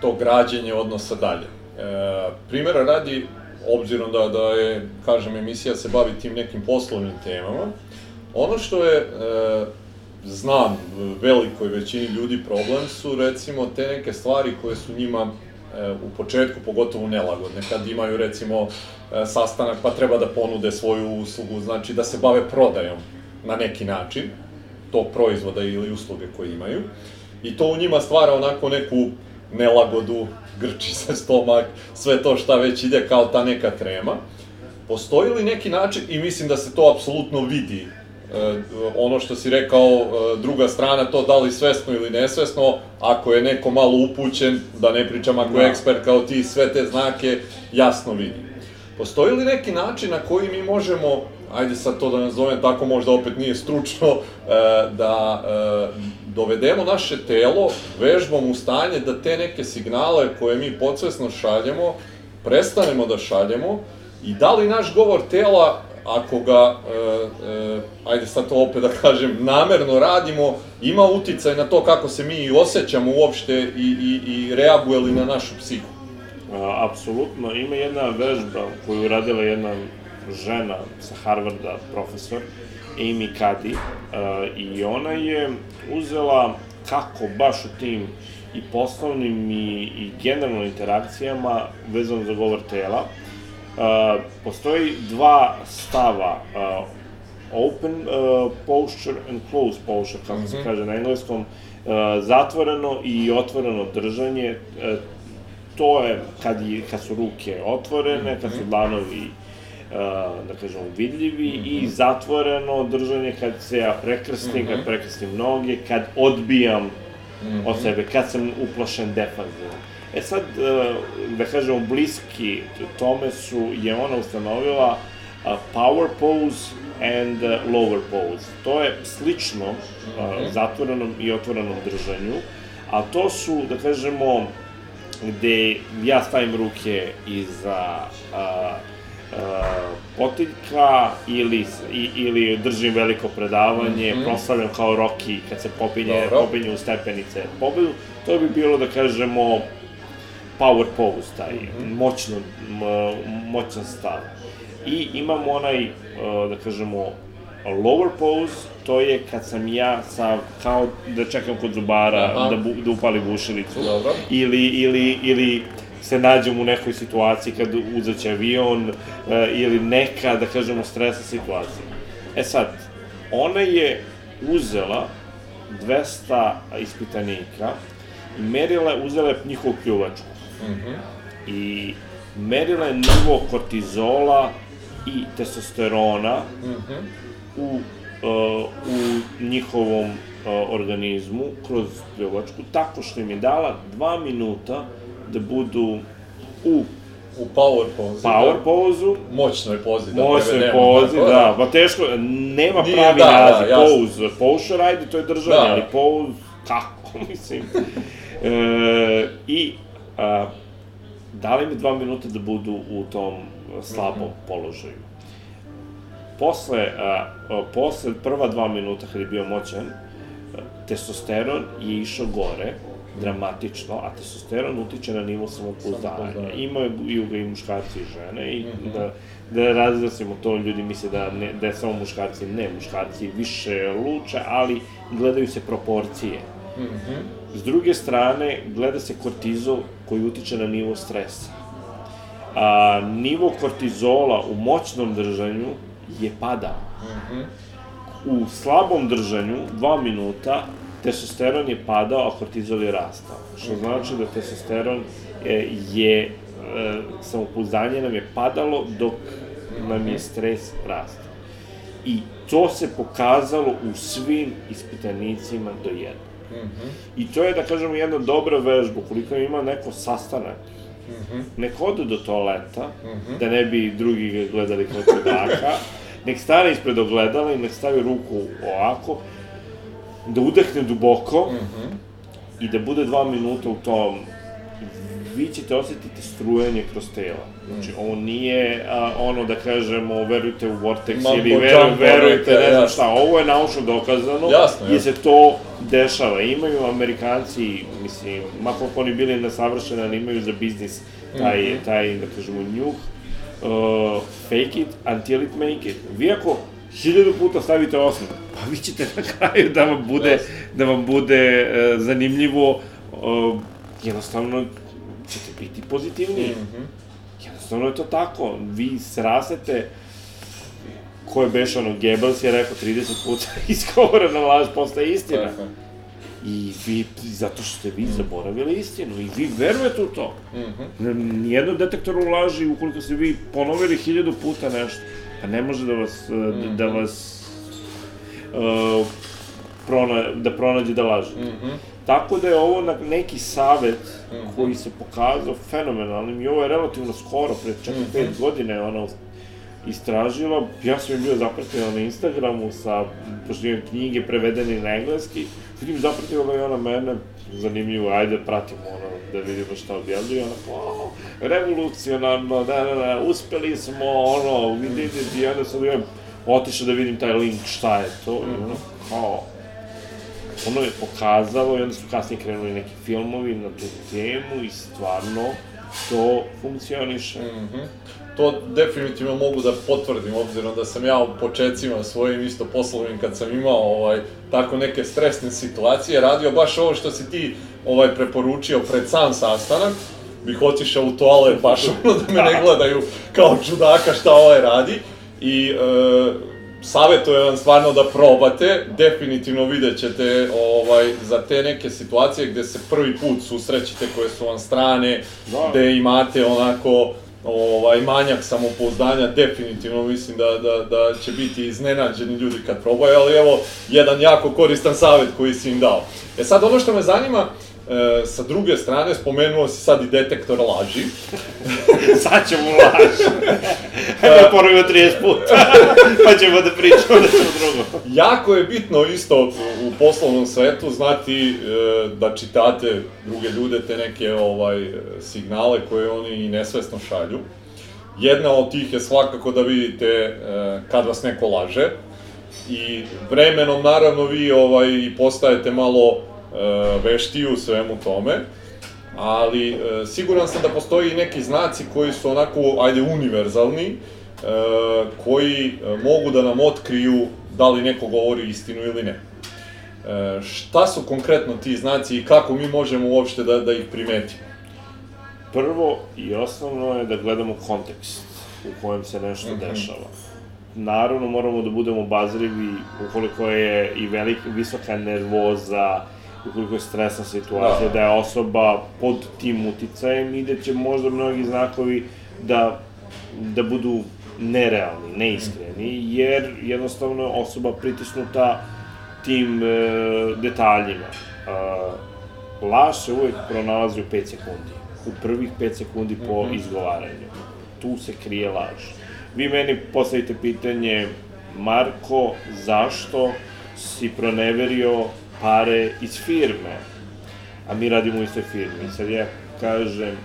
to građenje odnosa dalje. E, primjera radi, obzirom da, da je, kažem, emisija se bavi tim nekim poslovnim temama, ono što je, e, znam, velikoj većini ljudi problem su, recimo, te neke stvari koje su njima u početku pogotovo nelagodne, kad imaju recimo e, sastanak pa treba da ponude svoju uslugu, znači da se bave prodajom na neki način tog proizvoda ili usluge koje imaju. I to u njima stvara onako neku nelagodu, grči se stomak, sve to šta već ide kao ta neka trema. Postoji li neki način, i mislim da se to apsolutno vidi E, ono što si rekao, e, druga strana, to da li svesno ili nesvesno, ako je neko malo upućen, da ne pričam ako je da. ekspert kao ti, sve te znake jasno vidi. Postoji li neki način na koji mi možemo, ajde sad to da nazovem tako, možda opet nije stručno, e, da dovedemo naše telo vežbom u stanje da te neke signale koje mi podsvesno šaljemo, prestanemo da šaljemo i da li naš govor tela ako ga, e, e, ajde sad to opet da kažem, namerno radimo, ima uticaj na to kako se mi osjećamo uopšte i, i, i reaguje li na našu psihu? A, apsolutno, ima jedna vežba koju je radila jedna žena sa Harvarda, profesor, Amy Cuddy, a, i ona je uzela kako baš u tim i poslovnim i, i generalno interakcijama vezano za govor tela, postoji dva stava, uh, open uh, posture and closed posture, kako mm -hmm. se mhm. kaže na engleskom, uh, zatvoreno i otvoreno držanje, uh, to je kad, je, kad su ruke otvorene, mm -hmm. kad su mhm. dlanovi uh, da kažemo, vidljivi mm -hmm. i mhm. zatvoreno držanje kad se ja prekrstim, mm -hmm. kad prekrstim noge, kad odbijam mm -hmm. od sebe, kad sam uplašen defanzivno. E sad, e, da kažemo, bliski tome su, je ona ustanovila power pose and lower pose. To je slično okay. zatvorenom i otvorenom držanju, a to su, da kažemo, gde ja stavim ruke iza a, a, potiljka ili, i, ili držim veliko predavanje, mm -hmm. proslavljam kao Rocky kad se popinje, popinje u stepenice pobedu, to bi bilo, da kažemo, power pose, taj mm -hmm. moćno, moćan stav. I imamo onaj, e, da kažemo, lower pose, to je kad sam ja sa, kao da čekam kod zubara Aha. da, bu, da upali bušilicu. Dobro. Ili, ili, ili se nađem u nekoj situaciji kad uzaće avion e, ili neka, da kažemo, stresa situacija. E sad, ona je uzela 200 ispitanika merila, uzela je njihovu pljuvačku Mm -hmm. I merila je nivo kortizola i testosterona mm -hmm. u, uh, u njihovom uh, organizmu kroz pljovačku, tako što im je dala dva minuta da budu u u power pozi. Power da. pozu, Moćnoj pozi, da Moćnoj prevedemo, pozi, tako da, pa teško, nema Nije, pravi da, da, naziv, jasno. pose, pose ride, to je držanje, Da. ali pose, kako, mislim. e, I, a, dali mi dva minuta da budu u tom slabom položaju. Posle, a, a, posle prva dva minuta kad je bio moćan, a, testosteron je išao gore, dramatično, a testosteron utiče na nivo samopouzdanja. Imaju ga i muškarci i žene i da, da razglasimo to, ljudi misle da, ne, da je samo muškarci, ne, muškarci više luče, ali gledaju se proporcije. S druge strane, gleda se kortizol koji utiče na nivo stresa. A, nivo kortizola u moćnom držanju je padao. U slabom držanju, dva minuta, testosteron je padao, a kortizol je rastao. Što znači da testosteron je, je e, samopouzdanje nam je padalo dok nam je stres rastao. I to se pokazalo u svim ispitanicima do jednog. I to je, da kažemo, jedna dobra vežba, ukoliko ima neko sastanak, nek ode do toaleta, da ne bi drugi gledali kao čudaka, nek stane ispred ogledala i nek stavi ruku ovako, da udehne duboko i da bude dva minuta u tom. Vi ćete osetiti strujenje kroz tela. Znači, ovo nije a, ono da kažemo, verujte u Vortex Mambo ili veru, verujte, ne znam šta, ovo je naučno dokazano, Jasno, jasno. se to dešava. Imaju Amerikanci, mislim, mako oni bili nesavršeni, ali imaju za biznis taj, Mhm. taj da kažemo, njuh, uh, fake it until it make it. Vi ako hiljadu puta stavite osmeh, pa vi ćete na kraju da vam bude, da vam bude uh, zanimljivo, uh, jednostavno ćete biti pozitivniji. Mhm. Jednostavno je to tako. Vi srasete, ko je beš ono, Goebbels je rekao 30 puta izgovorena laž postaje istina. Tako. I vi, zato što ste vi zaboravili istinu i vi verujete u to. Mhm. Nijedno detektoru laži, ukoliko ste vi ponovili hiljadu puta nešto, pa ne može da vas, eh, da, da vas uh, prona, da pronađe da laže. Mhm. Tako da je ovo na neki savet koji se pokazao fenomenalnim i ovo je relativno skoro, pre 4-5 godina je ona istražila. Ja sam je bio zapratila na Instagramu sa, pošto imam knjige prevedene na engleski, vidim zapratila je ona mene, zanimljivo, ajde pratimo ono, da vidimo šta objavljuje, ona kao, "Wow, revolucionarno, da, da, da, uspeli smo, ono, it, i onda sam ja otišao da vidim taj link, šta je to, i ono, kao, ono je pokazalo i onda su kasnije krenuli neki filmovi na tu temu i stvarno to funkcioniše. To definitivno mogu da potvrdim, obzirom da sam ja u početcima svojim isto poslovnim, kad sam imao ovaj, tako neke stresne situacije, radio baš ovo što si ti ovaj, preporučio pred sam sastanak, bih otišao u toalet baš ono da me ne gledaju kao čudaka šta ovaj radi. I e, savjetujem vam stvarno da probate, definitivno vidjet ćete ovaj, za te neke situacije gde se prvi put susrećete koje su vam strane, Da. gde imate onako ovaj, manjak samopouzdanja, definitivno mislim da, da, da će biti iznenađeni ljudi kad probaju, ali evo, jedan jako koristan savjet koji si im dao. E sad, ono što me zanima, e, sa druge strane, spomenuo si sad i detektor laži. Sad ćemo laž. Hajde da ponovimo 30 puta, pa ćemo da pričamo nešto drugo. Jako je bitno isto u, poslovnom svetu znati e, da čitate druge ljude, te neke ovaj, signale koje oni i nesvesno šalju. Jedna od tih je svakako da vidite e, kad vas neko laže i vremenom naravno vi ovaj, postajete malo veštiji u svemu tome, ali e, siguran sam da postoji i neki znaci koji su onako, ajde, univerzalni, e, koji e, mogu da nam otkriju da li neko govori istinu ili ne. E, šta su konkretno ti znaci i kako mi možemo uopšte da, da ih primetimo? Prvo i osnovno je da gledamo kontekst u kojem se nešto dešava. Naravno, moramo da budemo obazrivi ukoliko je i velik, visoka nervoza, ukoliko je stresna situacija, Da. da, je osoba pod tim uticajem i da će možda mnogi znakovi da, da budu nerealni, neiskreni, jer jednostavno je osoba pritisnuta tim e, detaljima. E, laž se uvek pronalazi u 5 sekundi. u prvih 5 sekundi po Mhm. izgovaranju. Tu se krije laž. Vi meni postavite pitanje, Marko, zašto si proneverio pare iz firme? A mi radimo u istoj firmi. I sad ja kažem,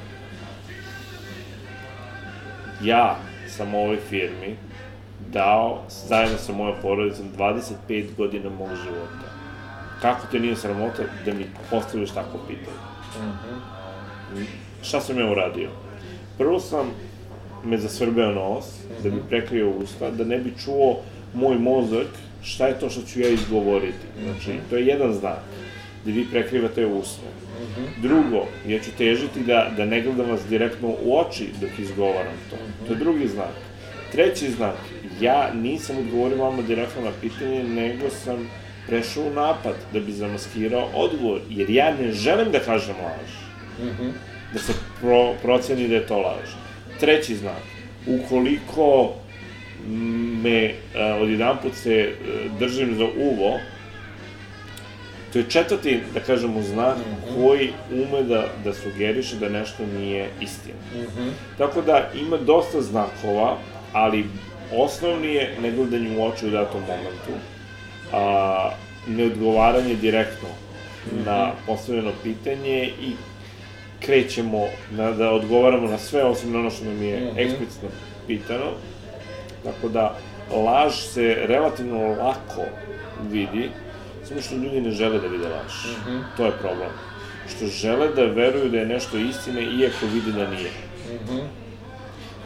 ja sam ovoj firmi dao zajedno sa mojom porodicom 25 godina mog života. Kako te nije sramota da mi postavljaš takvo pitanje? Šta sam ja uradio? Prvo sam me zasvrbeo nos, da bi prekrio usta, da ne bi čuo moj mozak šta je to što ću ja izgovoriti. Znači, to je jedan znak, da vi prekrivate usta. Drugo, ja ću težiti da, da ne gledam vas direktno u oči dok izgovaram to. To je drugi znak. Treći znak, ja nisam odgovorio vama direktno na pitanje, nego sam prešao u napad da bi zamaskirao odgovor, jer ja ne želim da kažem laž. Da se pro, proceni da je to laž. Treći znak, ukoliko me a, odjedan put se e, držim za uvo, to je četvrti, da kažemo, znak koji ume da, da sugeriše da nešto nije istina. Tako da ima dosta znakova, ali osnovni je negledanje u oči u datom momentu, a, neodgovaranje direktno na postavljeno pitanje i krećemo na, da odgovaramo na sve osim na ono što nam je Mhm. eksplicitno pitano. Tako da laž se relativno lako vidi, samo što ljudi ne žele da vide laž. To je problem. Što žele da veruju da je nešto istina, iako vidi da nije.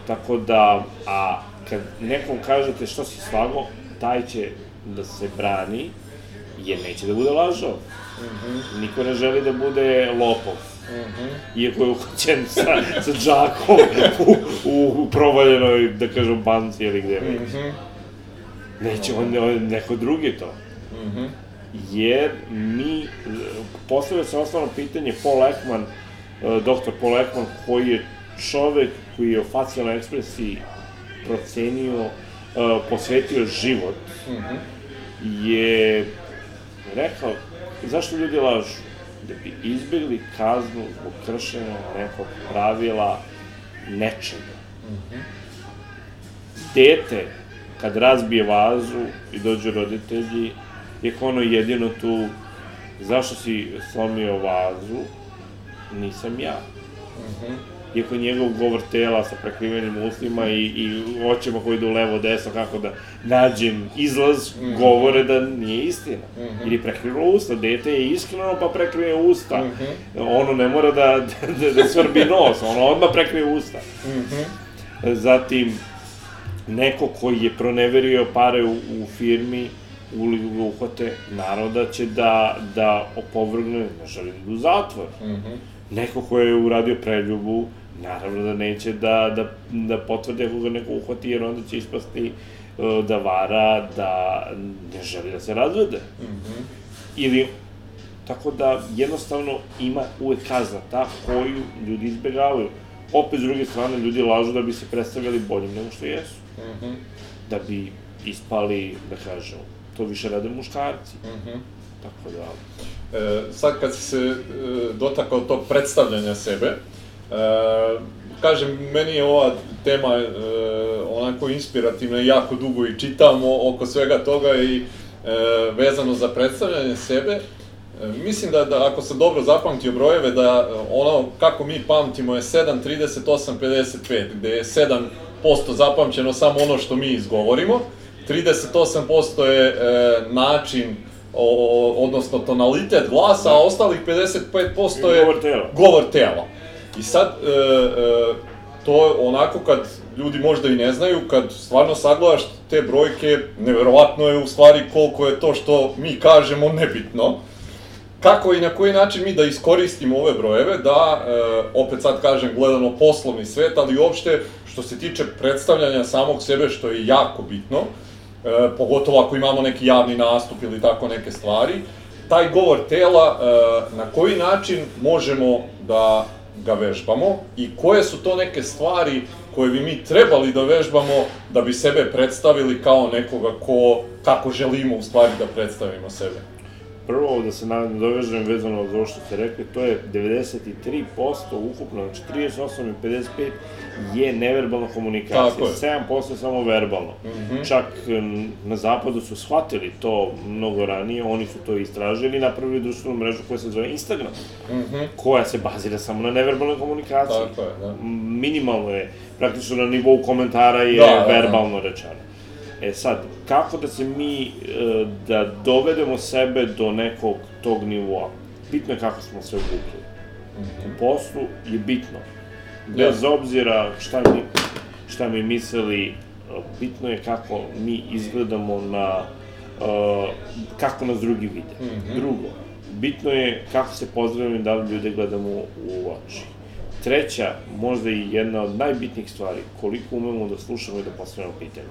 Tako da, a kad nekom kažete što si slago, taj će da se brani, jer neće da bude lažov. Niko ne želi da bude lopov. Iako je uhoćen sa, sa džakom u, u, provaljenoj, da kažem, banci ili gde već. Neće on, on, neko drugi to. Jer mi, postavlja se osnovno pitanje, Paul Ekman, e, doktor Paul Ekman, koji je čovek koji je o facijalnoj ekspresiji procenio, e, posvetio život, je rekao, zašto ljudi lažu? Da bi izbjegli kaznu zbog kršenja nekog pravila nečega. Dete, kad razbije vazu i dođu roditelji, je ono jedino tu, zašto si slomio vazu? Nisam ja. Iako njegov govor tela sa prekrivenim ustima i, i očima koji idu levo, desno, kako da nađem izlaz, govore da nije istina. Jer je prekrivilo usta, dete je iskreno pa prekrije usta. Ono ne mora da, da, da svrbi nos, ono odmah prekrije usta. Zatim, neko koji je proneverio pare u, u firmi, uli ga uhvate, naravno da će da, da opovrgne, ne želi da u zatvor. Neko ko je uradio preljubu, naravno da neće da, da, da potvrdi ako ga neko uhvati, jer onda će ispasti e, da vara, da ne želi da se razvede. Ili, tako da jednostavno ima uvek kazna ta koju ljudi izbegavaju. Opet, s druge strane, ljudi lažu da bi se predstavljali boljim nego što jesu. Da bi ispali, da kažem, to više rade muškarci. Tako da, E, sad kad si se e, dotakao tog predstavljanja sebe, e, kažem, meni je ova tema e, onako inspirativna i jako dugo i čitamo oko svega toga i e, vezano za predstavljanje sebe. E, mislim da, da ako sam dobro zapamtio brojeve, da ono kako mi pamtimo je 7, 38, 55, gde je 7% zapamćeno samo ono što mi izgovorimo, 38% je e, način o, odnosno tonalitet glasa, a ostalih 55% je Govor tela. govor tela. I sad, e, e, to onako kad ljudi možda i ne znaju, kad stvarno sagledaš te brojke, neverovatno je u stvari koliko je to što mi kažemo nebitno. Kako i na koji način mi da iskoristimo ove brojeve, da, e, opet sad kažem, gledano poslovni svet, ali uopšte što se tiče predstavljanja samog sebe, što je jako bitno, e, pogotovo ako imamo neki javni nastup ili tako neke stvari, taj govor tela, e, na koji način možemo da ga vežbamo i koje su to neke stvari koje bi mi trebali da vežbamo da bi sebe predstavili kao nekoga ko, kako želimo u stvari da predstavimo sebe. Prvo da se nadovežem vezano za ovo što ste rekli, to je 93% ukupno, znači 38 i 55 je neverbalna komunikacija, Tako je. 7% je samo verbalno. Čak m, na zapadu su shvatili to mnogo ranije, oni su to istražili i napravili društvenu mrežu koja se zove Instagram, koja se bazira samo na neverbalnoj komunikaciji. Tako je, da. Minimalno je, praktično na nivou komentara je Da, da, da. verbalno rečeno. E sad, kako da se mi, e, da dovedemo sebe do nekog tog nivoa? Bitno je kako smo se obukli. U poslu je bitno. Bez obzira šta mi, šta mi mislili, e, bitno je kako mi izgledamo na, e, kako nas drugi vide. Drugo, bitno je kako se pozdravimo i da li ljude gledamo u oči. Treća, možda i jedna od najbitnijih stvari, koliko umemo da slušamo i da postavljamo pitanje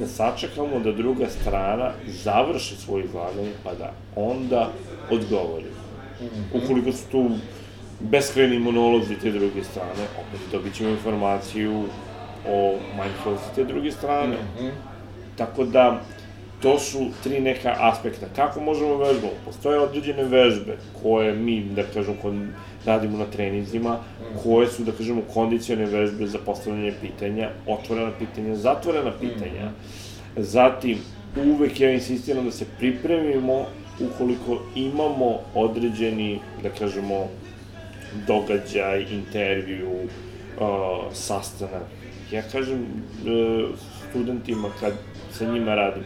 da sačekamo da druga strana završi svoje izlaganje, pa da onda odgovori. Ukoliko su tu beskreni monolozi te druge strane, opet dobit ćemo informaciju o manjkavosti te druge strane. Tako da, to su tri neka aspekta. Kako možemo vežbamo? Postoje određene vežbe koje mi, da kažem, kod, radimo na treninzima, koje su, da kažemo, kondicione vežbe za postavljanje pitanja, otvorena pitanja, zatvorena pitanja. Zatim, uvek ja insistiram da se pripremimo ukoliko imamo određeni, da kažemo, događaj, intervju, uh, sastanak. Ja kažem uh, studentima kad sa njima radim,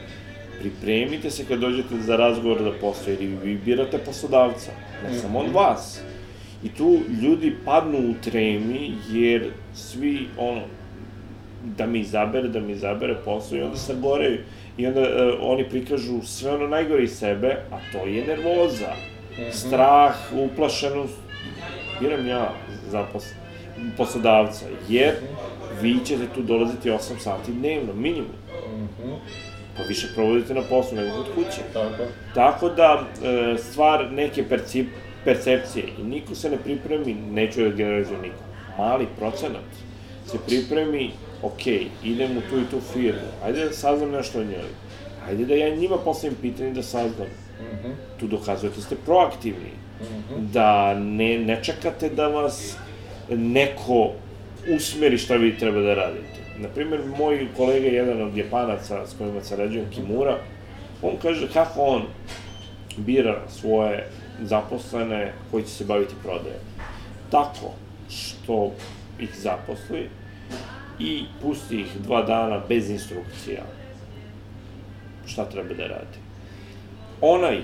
pripremite se kad dođete za razgovor da posao, jer vi birate poslodavca, ne samo od vas. I tu ljudi padnu u tremi, jer svi, ono, da mi izabere, da mi izabere posao i onda se goreju. I onda uh, oni prikažu sve ono najgore iz sebe, a to je nervoza, strah, uplašenost. Biram ja za pos poslodavca, jer vi ćete tu dolaziti 8 sati dnevno, minimum. Pa više provodite na poslu nego kod kuće. Tako. Tako da, e, stvar neke percip, percepcije i niko se ne pripremi, neću da generalizujem niko, mali procenat se pripremi, ok, idem u tu i tu firmu, ajde da saznam nešto o njoj, ajde da ja njima postavim pitanje da saznam. Tu dokazujete da ste proaktivni, da ne, ne čekate da vas neko usmeri šta vi treba da radite. Naprimer, moj kolega, jedan od Japanaca s kojima sarađujem, Kimura, on kaže kako on bira svoje zaposlene koji će se baviti prodajom. Tako što ih zaposli i pusti ih dva dana bez instrukcija šta treba da radi. Onaj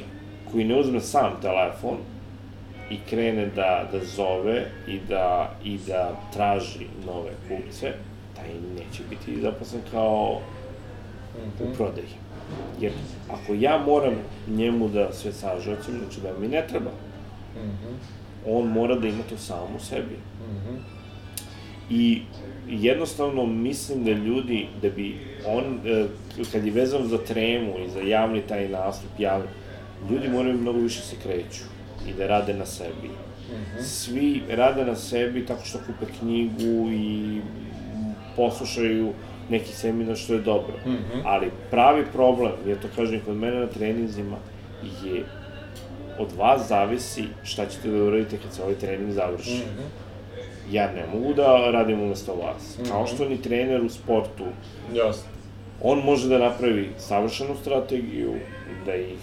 koji ne uzme sam telefon i krene da, da zove i da, i da traži nove kupce, taj neće biti zaposlen kao u prodaji. Jer ako ja moram njemu da sve sažacim, znači da mi ne treba. On mora da ima to samo u sebi. I jednostavno mislim da ljudi, da bi on, e, kad je vezan za tremu i za javni taj nastup, javni, ljudi moraju mnogo više se kreću i da rade na sebi. Svi rade na sebi tako što kupe knjigu i poslušaju neki seminar što je dobro. Ali pravi problem, ja to kažem kod mene na treninzima, je od vas zavisi šta ćete da uradite kad se ovaj trening završi. Ja ne mogu da radim umesto vas. Kao što ni trener u sportu Jasno. on može da napravi savršenu strategiju, da ih,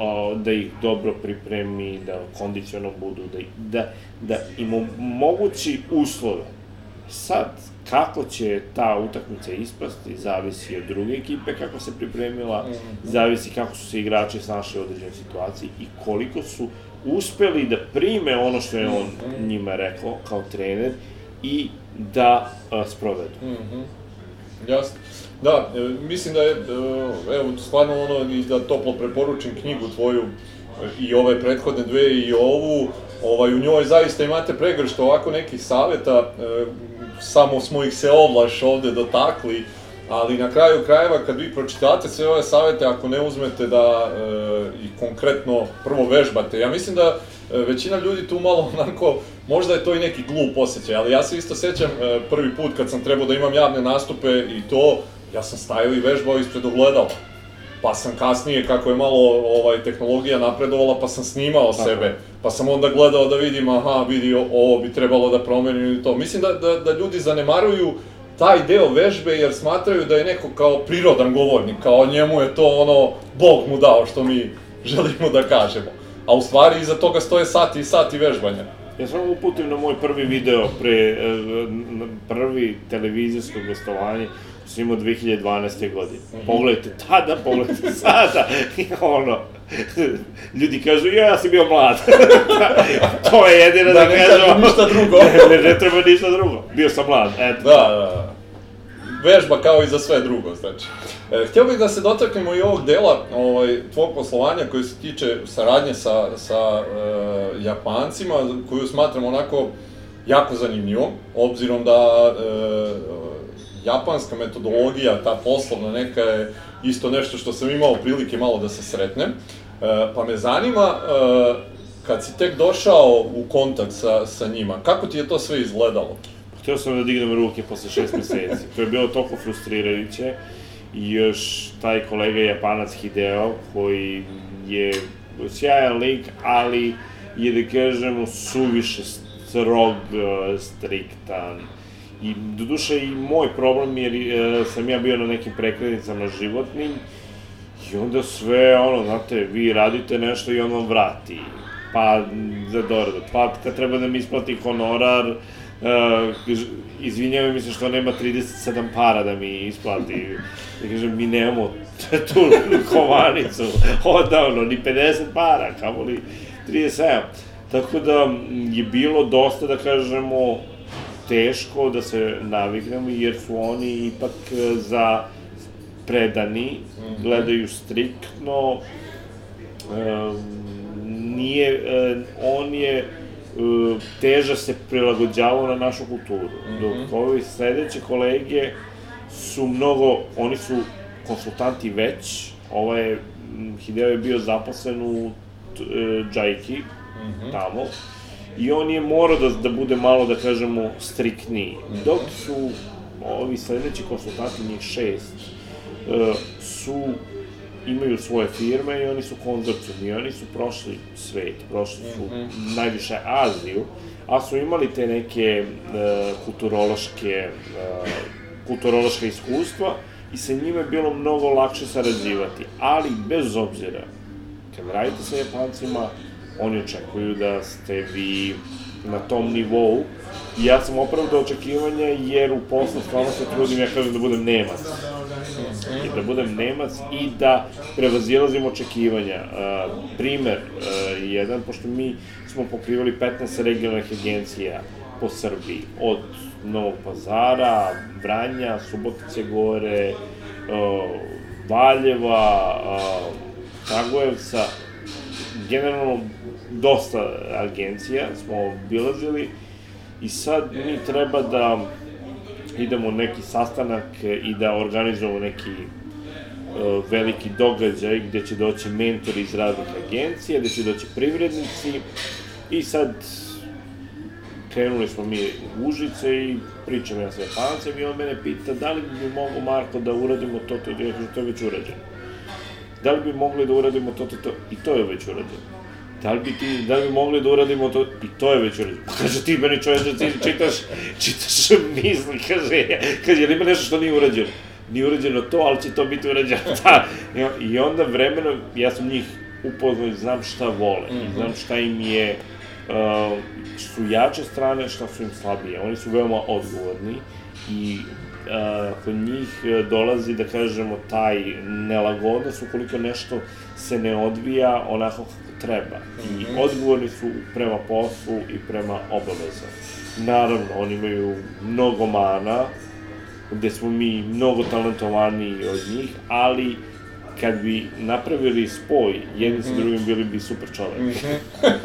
a, da ih dobro pripremi, da kondiciono budu, da, da, da im omogući uslove. Sad, kako će ta utakmica ispasti, zavisi od druge ekipe kako se pripremila, zavisi kako su se igrači snašli u određenoj situaciji i koliko su uspeli da prime ono što je on njima rekao kao trener i da a, sprovedu. Jasno. Da, e, mislim da je, e, evo, stvarno ono, i da toplo preporučim knjigu tvoju, e, i ove prethodne dve i ovu, ovaj, u njoj zaista imate pregršt ovako nekih saveta, e, samo smo ih se ovlaš ovde dotakli, ali na kraju krajeva kad vi pročitate sve ove savete, ako ne uzmete da e, i konkretno prvo vežbate, ja mislim da e, većina ljudi tu malo onako, možda je to i neki glup osjećaj, ali ja se isto sećam e, prvi put kad sam trebao da imam javne nastupe i to, ja sam stajao i vežbao ispred ogledala. Pa sam kasnije, kako je malo ovaj, tehnologija napredovala, pa sam snimao Tako. sebe, pa sam onda gledao da vidim, aha, vidi, ovo bi trebalo da promenim i to. Mislim da, da, da ljudi zanemaruju taj deo vežbe jer smatraju da je neko kao prirodan govornik, kao njemu je to ono, Bog mu dao što mi želimo da kažemo. A u stvari iza toga stoje sati i sati vežbanja. Ja samo uputim na moj prvi video pre, e, prvi televizijsko gostovanje, sam imao 2012. godine. Pogledajte tada, pogledajte sada. I ono, ljudi kažu, ja, ja sam bio mlad. to je jedino da, Da ne kažem ništa drugo. ne, ne, ne treba ništa drugo. Bio sam mlad, eto. Da, da, da. Vežba kao i za sve drugo, znači. E, htio bih da se dotaknemo i ovog dela ovaj, tvog poslovanja koji se tiče saradnje sa, sa e, Japancima, koju smatram onako jako zanimljivom, obzirom da e, japanska metodologija, ta poslovna neka je isto nešto što sam imao prilike malo da se sretnem. E, pa me zanima, e, kad si tek došao u kontakt sa, sa njima, kako ti je to sve izgledalo? Htio sam da dignem ruke posle šest meseci. To je bilo toliko frustrirajuće. I još taj kolega Japanac Hideo, koji je sjajan lik, ali je da kažemo suviše strog, eh, striktan. I doduše i moj problem jer eh, sam ja bio na nekim prekrednicama životnim i onda sve ono, znate, vi radite nešto i on vam vrati. Pa za doradu, pa kad treba da mi isplati honorar, uh, izvinjavam mi se što nema 37 para da mi isplati. Ja kažem, mi nemamo tu kovanicu odavno, ni 50 para, kamo li 37. Tako da je bilo dosta, da kažemo, teško da se naviknemo, jer su oni ipak e, za predani, gledaju striktno, nije, e, on je e, teža se prilagođavao na našu kulturu, dok ovi sledeće kolege su mnogo, oni su konsultanti već, ovaj Hideo je bio zaposlen u Džajki, tamo, i on je morao da, da bude malo, da kažemo, striktniji. Dok su ovi sledeći konsultanti, njih šest, e, su imaju svoje firme i oni su konzorcijum i oni su prošli svet, prošli su najviše Aziju, a su imali te neke e, kulturološke, e, kulturološka iskustva i sa njima je bilo mnogo lakše sarađivati, ali bez obzira, kad radite sa Japancima, oni očekuju da ste vi na tom nivou i ja sam opravdao očekivanja jer u poslu stvarno se trudim, ja kažem da budem Nemac. I da budem Nemac i da prevazilazim očekivanja. Primer, jedan, pošto mi smo pokrivali 15 regionalnih agencija po Srbiji, od Novog Pazara, Vranja, Subotice Gore, Valjeva, Kragujevca, generalno dosta agencija smo obilazili i sad mi treba da idemo u neki sastanak i da organizujemo neki e, veliki događaj gde će doći mentori iz raznih agencija, gde će doći privrednici i sad krenuli smo mi u Užice i pričam ja sa Japancem i on mene pita da li bi mogo Marko da uradimo to, to, to, to je već urađeno. Da li bi mogli da uradimo to, to, to, i to je već urađeno. Da li bi ti, da li bi mogli da uradimo to, i to je već. Pa kaže ti meni čoveče, ti čitaš, čitaš misli, kaže, kaže, jel ima nešto što nije urađeno? Nije urađeno to, ali će to biti urađeno. Da. I- onda vremenom, ja sam njih upoznao i znam šta vole, i znam šta im je, uh, su jače strane, šta su im slabije. Oni su veoma odgovorni i kod njih uh, dolazi, da kažemo, taj nelagodnost ukoliko nešto se ne odvija onako kako treba. I odgovorni su prema poslu i prema obavezama. Naravno, oni imaju mnogo mana, gde smo mi mnogo talentovaniji od njih, ali kad bi napravili spoj, jedni sa drugim bili bi super čovek.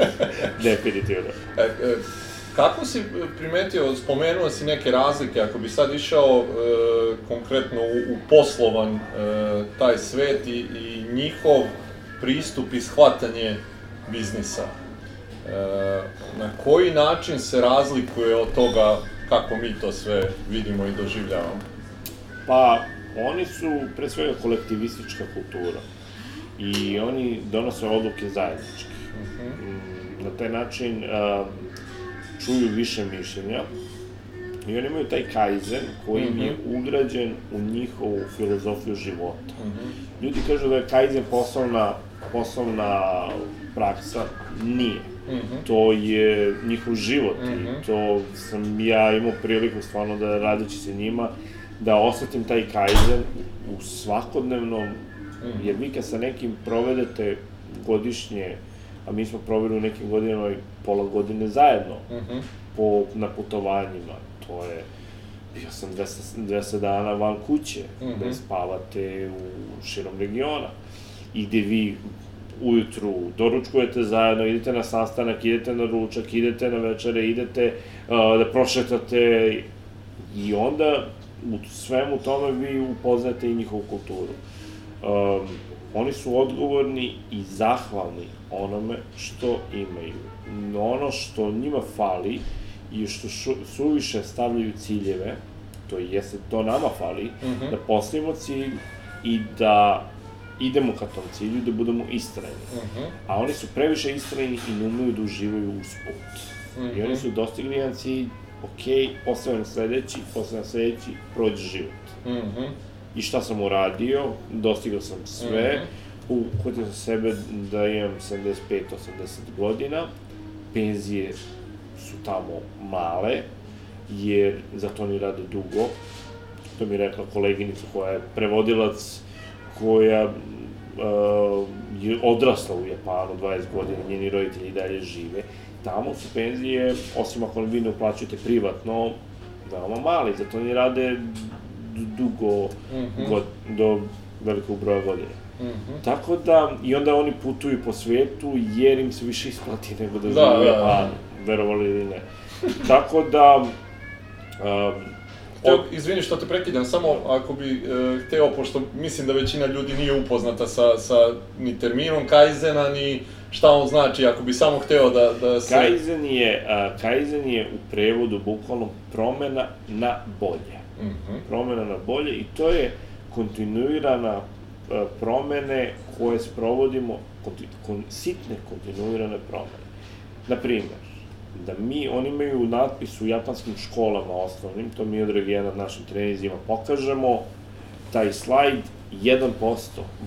Definitivno. E, e, kako si primetio, spomenuo si neke razlike, ako bi sad išao e, konkretno u, u poslovan e, taj svet i, i njihov pristup i shvatanje biznisa, e, na koji način se razlikuje od toga kako mi to sve vidimo i doživljavamo? Pa, oni su pre svega kolektivistička kultura i oni donose odluke zajednički. Mm, Na taj način čuju više mišljenja i oni imaju taj kaizen koji im je ugrađen u njihovu filozofiju života. Ljudi kažu da je kaizen poslovna, poslovna praksa, nije. To je njihov život i to sam ja imao priliku stvarno da radeći se njima, da osetim taj kaizen u svakodnevnom, jer vi kad sa nekim provedete godišnje, a mi smo proveli u nekim godinama pola godine zajedno, po, na putovanjima, to je, bio sam 200, 200 dana van kuće, gde spavate u širom regiona, i gde vi ujutru doručkujete zajedno, idete na sastanak, idete na ručak, idete na večere, idete uh, da prošetate i onda u svemu tome vi upoznate i njihovu kulturu. Um, oni su odgovorni i zahvalni onome što imaju. No ono što njima fali i što šu, suviše stavljaju ciljeve, to jeste, to nama fali, da postavimo cilj i da idemo ka tom cilju, da budemo istrajni. A oni su previše istrajni i ne umeju da uživaju usput. I oni su dostigli jedan cilj, ok, postavljam sledeći, postavljam sledeći, prođe život. I šta sam uradio? Dostigao sam sve, uhvatio sam sebe da imam 75-80 godina, penzije su tamo male, jer za to oni rade dugo. To mi je rekla koleginica koja je prevodilac, koja uh, je odrasla u Japanu 20 godina, njeni roditelji i dalje žive. Tamo su penzije, osim ako vi ne uplaćujete privatno, veoma mali, zato oni rade dugo, mm -hmm. god, do velikog broja godina. Mm -hmm. Tako da, i onda oni putuju po svetu jer im se više isplati nego da, da žive u Japanu, da, da. verovali ili ne. Tako da, um, Od... Izvini što te prekidam, samo ako bi e, hteo, pošto mislim da većina ljudi nije upoznata sa, sa ni terminom Kaizena, ni šta on znači, ako bi samo hteo da, da se... Kaizen je, a, Kaizen je u prevodu bukvalno promena na bolje. Mm -hmm. Promena na bolje i to je kontinuirana promene koje sprovodimo, konti, kon, sitne kontinuirane promene. Na primjer, da mi, oni imaju natpis u japanskim školama osnovnim, to mi od jedan našim trenizima pokažemo, taj slajd 1%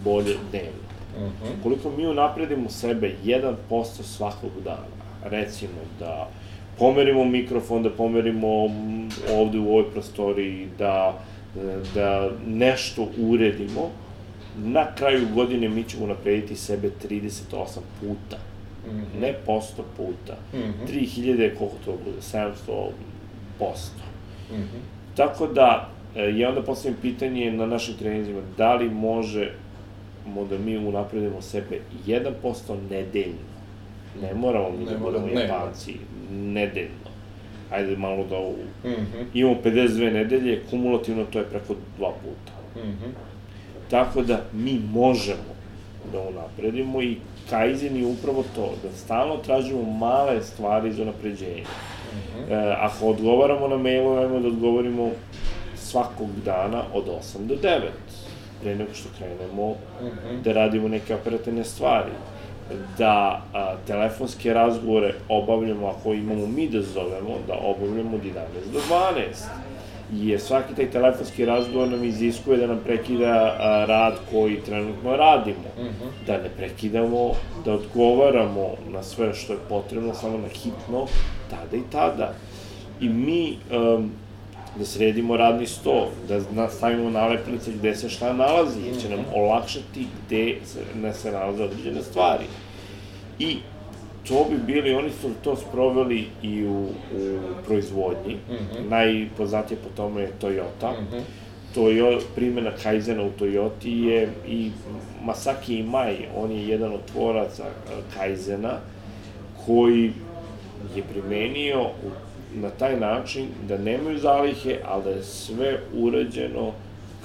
bolje dnevno. Uh mhm. -huh. Koliko mi unapredimo sebe 1% svakog dana, recimo da pomerimo mikrofon, da pomerimo ovde u ovoj prostoriji, da, da nešto uredimo, na kraju godine mi ćemo naprediti sebe 38 puta -hmm. ne posto puta. Mm -hmm. 3000 koliko to bude, 700 posto. Mm -hmm. Tako da, e, ja onda postavim pitanje na našim trenizima, da li može da mi unapredimo sebe 1% nedeljno. Ne moramo mi da budemo japanci, nedeljno. Ajde malo da u... Mm -hmm. Imamo 52 nedelje, kumulativno to je preko dva puta. Mm -hmm. Tako da mi možemo da unapredimo i Kaizen je upravo to, da stalno tražimo male stvari za napređenje. Uh -huh. e, ako odgovaramo na mailove, ajmo da odgovorimo svakog dana od 8 do 9, pre nego što krenemo uh -huh. da radimo neke operativne stvari. Da a, telefonske razgovore obavljamo, ako imamo mi da zovemo, da obavljamo od 11 do 12 jer svaki taj telefonski razgovor nam iziskuje da nam prekida a, rad koji trenutno radimo. Mhm. -huh. Da ne prekidamo, da odgovaramo na sve što je potrebno, samo na hitno, tada i tada. I mi um, da sredimo radni sto, da nastavimo nalepnice gde se šta nalazi, jer će nam mhm. olakšati gde se, ne se nalaze određene stvari. I to bi bili, oni su to sproveli i u, u proizvodnji. Mm -hmm. Najpoznatije po tome je Toyota. Mm -hmm. Toyo, primjena Kaizena u Toyoti je i Masaki Imai, on je jedan od tvoraca e, Kaizena, koji je primenio na taj način da nemaju zalihe, ali da je sve urađeno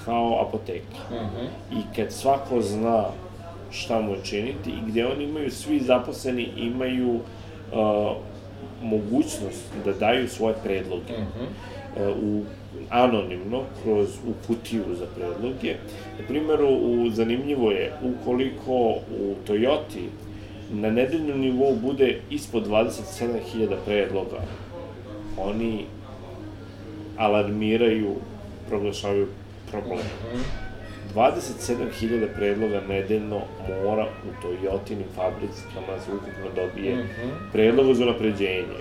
kao apoteka. Mm -hmm. I kad svako zna šta mu činiti i gde oni imaju, svi zaposleni imaju uh, mogućnost da daju svoje predloge. Uh -huh. uh, u anonimno kroz u kutiju za predloge. Na primjeru, u, zanimljivo je, ukoliko u Toyoti na nedeljnom nivou bude ispod 27.000 predloga, oni alarmiraju, proglašavaju problem. 27.000 predloga nedeljno mora u Toyotinim fabricama se ukupno dobije Mhm. predloga za napređenje.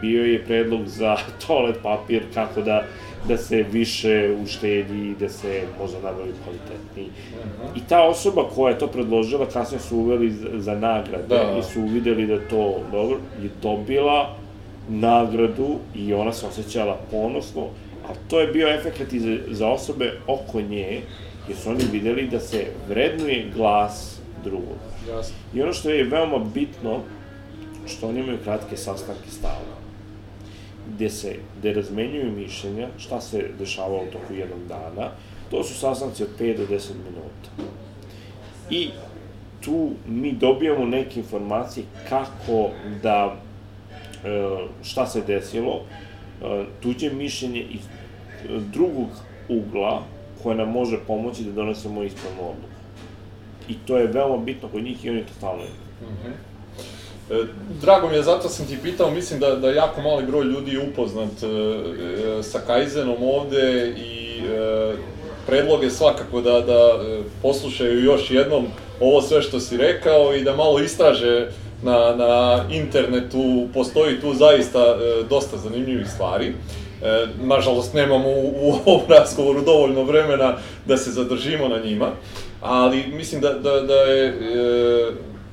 Bio je predlog za toalet papir, kako da, da se više uštedi, da se možda nabavi kvalitetniji. Mhm. I ta osoba koja je to predložila, kasnije su uveli za, nagrade Da. i su uvideli da to dobro, je dobila nagradu i ona se osjećala ponosno, a to je bio efekt i za, za osobe oko nje, jer su oni videli da se vrednuje glas drugog. Jasno. I ono što je veoma bitno, što oni imaju kratke sastanke stalno, gde se, gde razmenjuju mišljenja, šta se dešavalo u toku jednog dana, to su sastanci od 5 do 10 minuta. I tu mi dobijamo neke informacije kako da, e, šta se desilo, e, tuđe mišljenje iz drugog ugla koje nam može pomoći da donesemo ispravnu odluku. I to je veoma bitno kod njih i oni to stalno imaju. E, Drago mi je, zato sam ti pitao, mislim da, da jako mali broj ljudi je upoznat e, e, sa Kaizenom ovde i e, predloge svakako da, da e, poslušaju još jednom ovo sve što si rekao i da malo istraže na, na internetu, postoji tu zaista e, dosta zanimljivih stvari. E, nažalost, nemamo u, u ovom razgovoru dovoljno vremena da se zadržimo na njima, ali mislim da, da, da je e,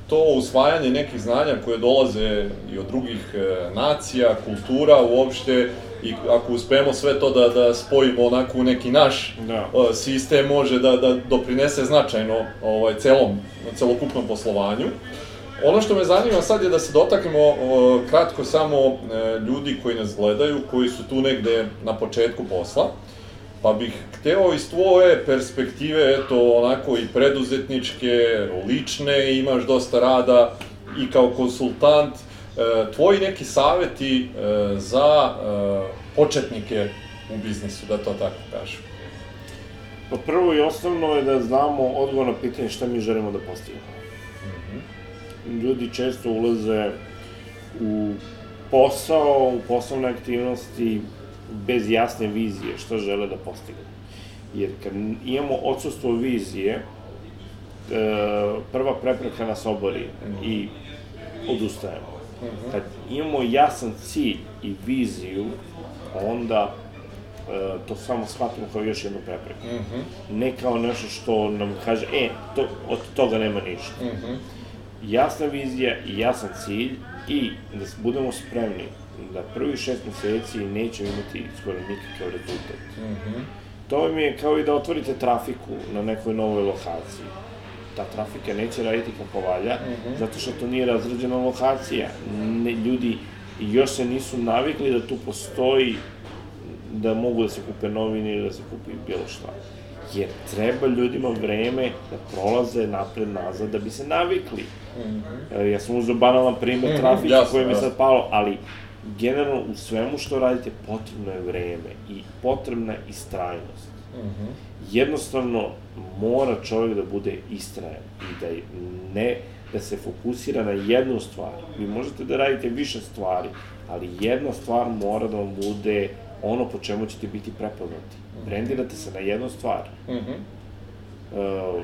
to usvajanje nekih znanja koje dolaze i od drugih e, nacija, kultura uopšte, i ako uspemo sve to da, da spojimo onako u neki naš Da. e, sistem, može da, da doprinese značajno ovaj, celom, celokupnom poslovanju. Ono što me zanima sad je da se dotaknemo kratko samo e, ljudi koji nas gledaju, koji su tu negde na početku posla. Pa bih hteo iz tvoje perspektive, eto, onako i preduzetničke, lične, imaš dosta rada i kao konsultant, e, tvoji neki saveti e, za početnike u biznisu, da to tako kažem. Pa prvo i osnovno je da znamo odgovor na pitanje šta mi želimo da postignemo. Ljudi često ulaze u posao, u poslovne aktivnosti bez jasne vizije šta žele da postignu. Jer kad imamo odsustvo vizije, e, prva prepreka nas obori i odustajemo. Kad imamo jasan cilj i viziju, onda e, to samo shvatimo kao još jednu prepreku. Ne kao nešto što nam kaže, e, to, od toga nema ništa. Jasna vizija i jasan cilj i da budemo spremni da prvi šest meseci nećemo imati skoro nikakav rezultat. To vam je kao i da otvorite trafiku na nekoj novoj lokaciji. Ta trafika neće raditi kako valja, zato što to nije razrađena lokacija. Ne, ljudi još se nisu navikli da tu postoji da mogu da se kupe novine ili da se kupi bilo šta. Jer treba ljudima vreme da prolaze napred nazad da bi se navikli. E, Ja sam uzeo banalan primer Mhm, trafika jasno, koji mi sad palo, ali generalno u svemu što radite potrebno je vreme i potrebna je istrajnost. Jednostavno mora čovjek da bude istrajan i da ne da se fokusira na jednu stvar. Vi možete da radite više stvari, ali jedna stvar mora da vam bude ono po čemu ćete biti prepoznati. Brendirate se na jednu stvar. Uh,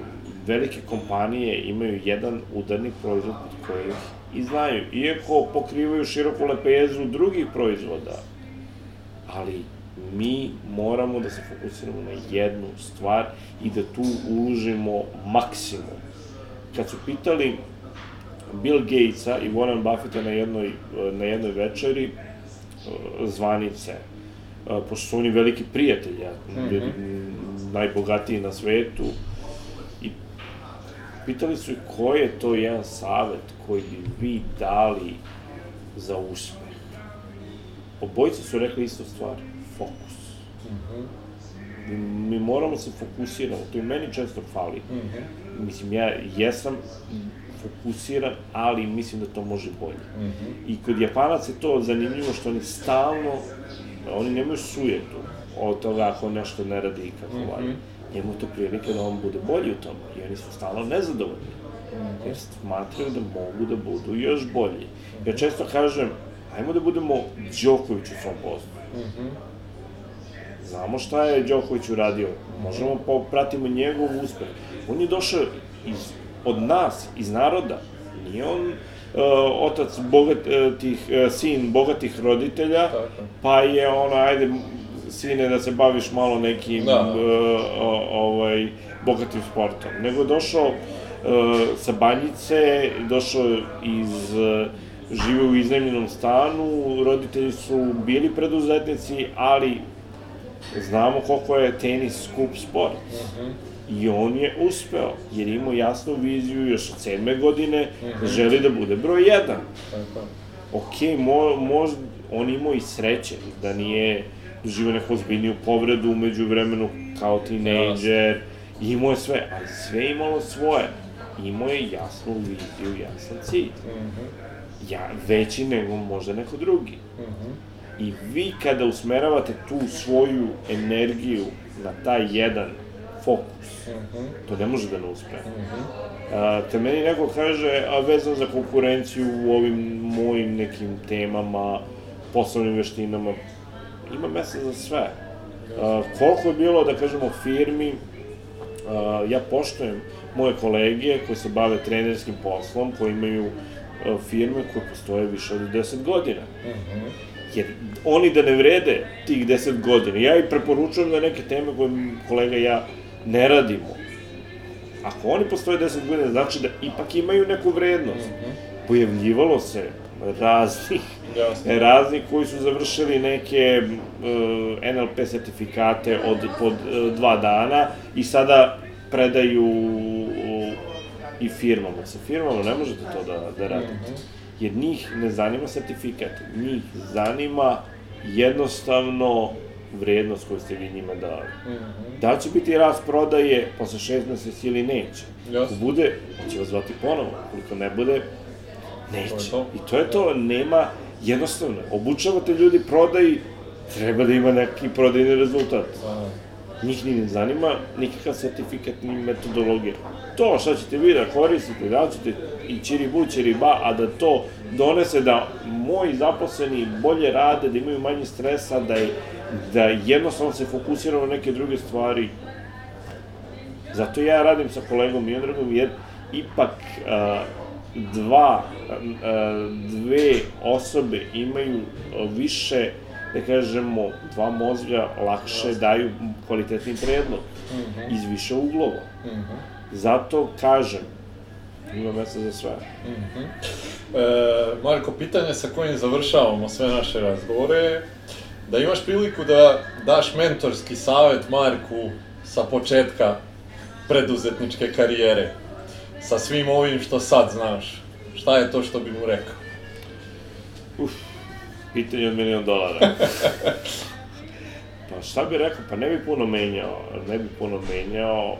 velike kompanije imaju jedan udarni proizvod pod koji ih i znaju, iako pokrivaju široku lepezu drugih proizvoda, ali mi moramo da se fokusiramo na jednu stvar i da tu uložimo maksimum. Kad su pitali Bill Gatesa i Warren Buffetta na jednoj, na jednoj večeri uh, zvanice, uh, pošto su oni veliki prijatelji, ja, ljudi m, najbogatiji na svetu, pitali su ih koji je to jedan savet koji bi vi dali za uspeh. Obojice su rekli istu stvar, fokus. Mi, mi moramo se fokusiramo, to i meni često fali. Mislim, ja jesam fokusiran, ali mislim da to može bolje. I kod Japanaca je to zanimljivo što oni stalno, oni nemaju sujetu. od toga ako nešto ne radi kako Mhm. valja. Njemu je to prilike da on bude bolji u tome i oni su stalno nezadovoljni. Mhm. Jer smatraju da mogu da budu još bolji. Ja često kažem, ajmo da budemo Đoković u svom poslu. Mhm. Znamo šta je Đoković uradio, možemo popratimo njegov uspeh. On je došao iz, od nas, iz naroda. Nije on uh, otac bogat, uh, tih, uh, sin bogatih roditelja, Tako. pa je ono, ajde, sine, da se baviš malo nekim Da. uh, ovaj, bogatim sportom. Nego je došao uh, sa banjice, došao iz uh, žive u iznajmljenom stanu, roditelji su bili preduzetnici, ali znamo koliko je tenis skup sport. I on je uspeo, jer je imao jasnu viziju još od sedme godine, da želi da bude broj jedan. Tako. Ok, mo, možda, on imao i sreće, da nije doživio neku ozbiljniju povredu umeđu vremenu kao tinejdžer, imao je sve, ali sve je imalo svoje. Imao je jasnu viziju, jasan cilj. Mhm. Ja, veći nego možda neko drugi. Mhm. I vi kada usmeravate tu svoju energiju na taj jedan fokus, Mhm. to ne može da ne uspe. A, te meni neko kaže, a vezan za konkurenciju u ovim mojim nekim temama, poslovnim veštinama, ima mesta za sve. A, koliko je bilo, da kažemo, firmi, a, ja poštujem moje kolege koji se bave trenerskim poslom, koji imaju a, firme koje postoje više od 10 godina. Mhm. Jer oni da ne vrede tih 10 godina, ja i preporučujem da neke teme koje kolega i ja ne radimo, ako oni postoje 10 godina, znači da ipak imaju neku vrednost. Pojavljivalo se raznih, Jasno. razni koji su završili neke uh, NLP sertifikate od pod uh, dva dana i sada predaju uh, i firmama. Sa firmama ne možete to da, da radite. Jer njih ne zanima sertifikat, njih zanima jednostavno vrednost koju ste vi njima dali. Da li će biti rast prodaje posle šest meseci ili neće? Jasno. Ako bude, će vas zvati ponovo. Koliko ne bude, neće. To. I to je to, nema, jednostavno, obučavate ljudi prodaji, treba da ima neki prodajni rezultat. Da. Njih ni ne zanima nikakav sertifikat ni metodologija. To šta ćete vi da koristite, da ćete i čiri bu, čiri ba, a da to donese da moji zaposleni bolje rade, da imaju manje stresa, da, je, da jednostavno se fokusiramo na neke druge stvari. Zato ja radim sa kolegom Miodragom, jer ipak a, dva, a, dve osobe imaju a, više, da kažemo, dva mozga lakše daju kvalitetni predlog iz više uglova. Mhm. Zato kažem, ima mesta za sve. E, Marko, pitanje sa kojim završavamo sve naše razgovore je da imaš priliku da daš mentorski savet Marku sa početka preduzetničke karijere, sa svim ovim što sad znaš. Šta je to što bi mu rekao? Uf, pitanje od milion dolara. pa šta bi rekao, pa ne bi puno menjao, ne bi puno menjao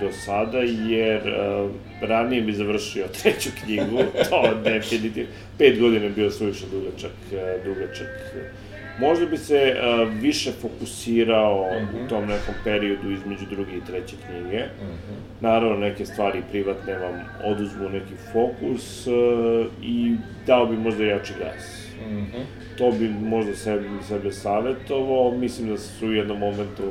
do sada, jer uh, ranije bi završio treću knjigu, to definitivno, pet godina je bio suviše dugačak, uh, dugačak. Možda bi se uh, više fokusirao u tom nekom periodu između druge i treće knjige. Naravno, neke stvari privatne vam oduzmu neki fokus uh, i dao bi možda jači gas. To bi možda sebi, sebe savjetovao, mislim da su u jednom momentu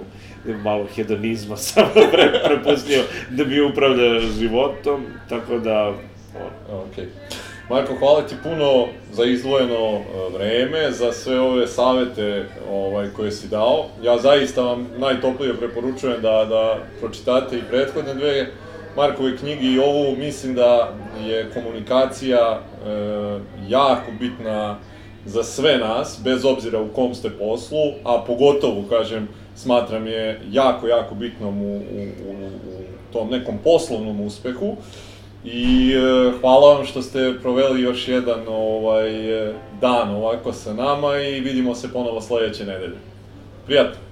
malo hedonizma sam pre, prepustio da bi upravlja životom, tako da, ono, Ok. Marko, hvala ti puno za izdvojeno e, vreme, za sve ove savete ovaj, koje si dao. Ja zaista vam najtoplije preporučujem da, da pročitate i prethodne dve Markove knjige i ovu. Mislim da je komunikacija e, jako bitna za sve nas, bez obzira u kom ste poslu, a pogotovo, kažem, smatram je jako, jako bitnom u, u, u, u tom nekom poslovnom uspehu. I e, hvala vam što ste proveli još jedan ovaj, e, dan ovako sa nama i vidimo se ponovo sledeće nedelje. Prijatno!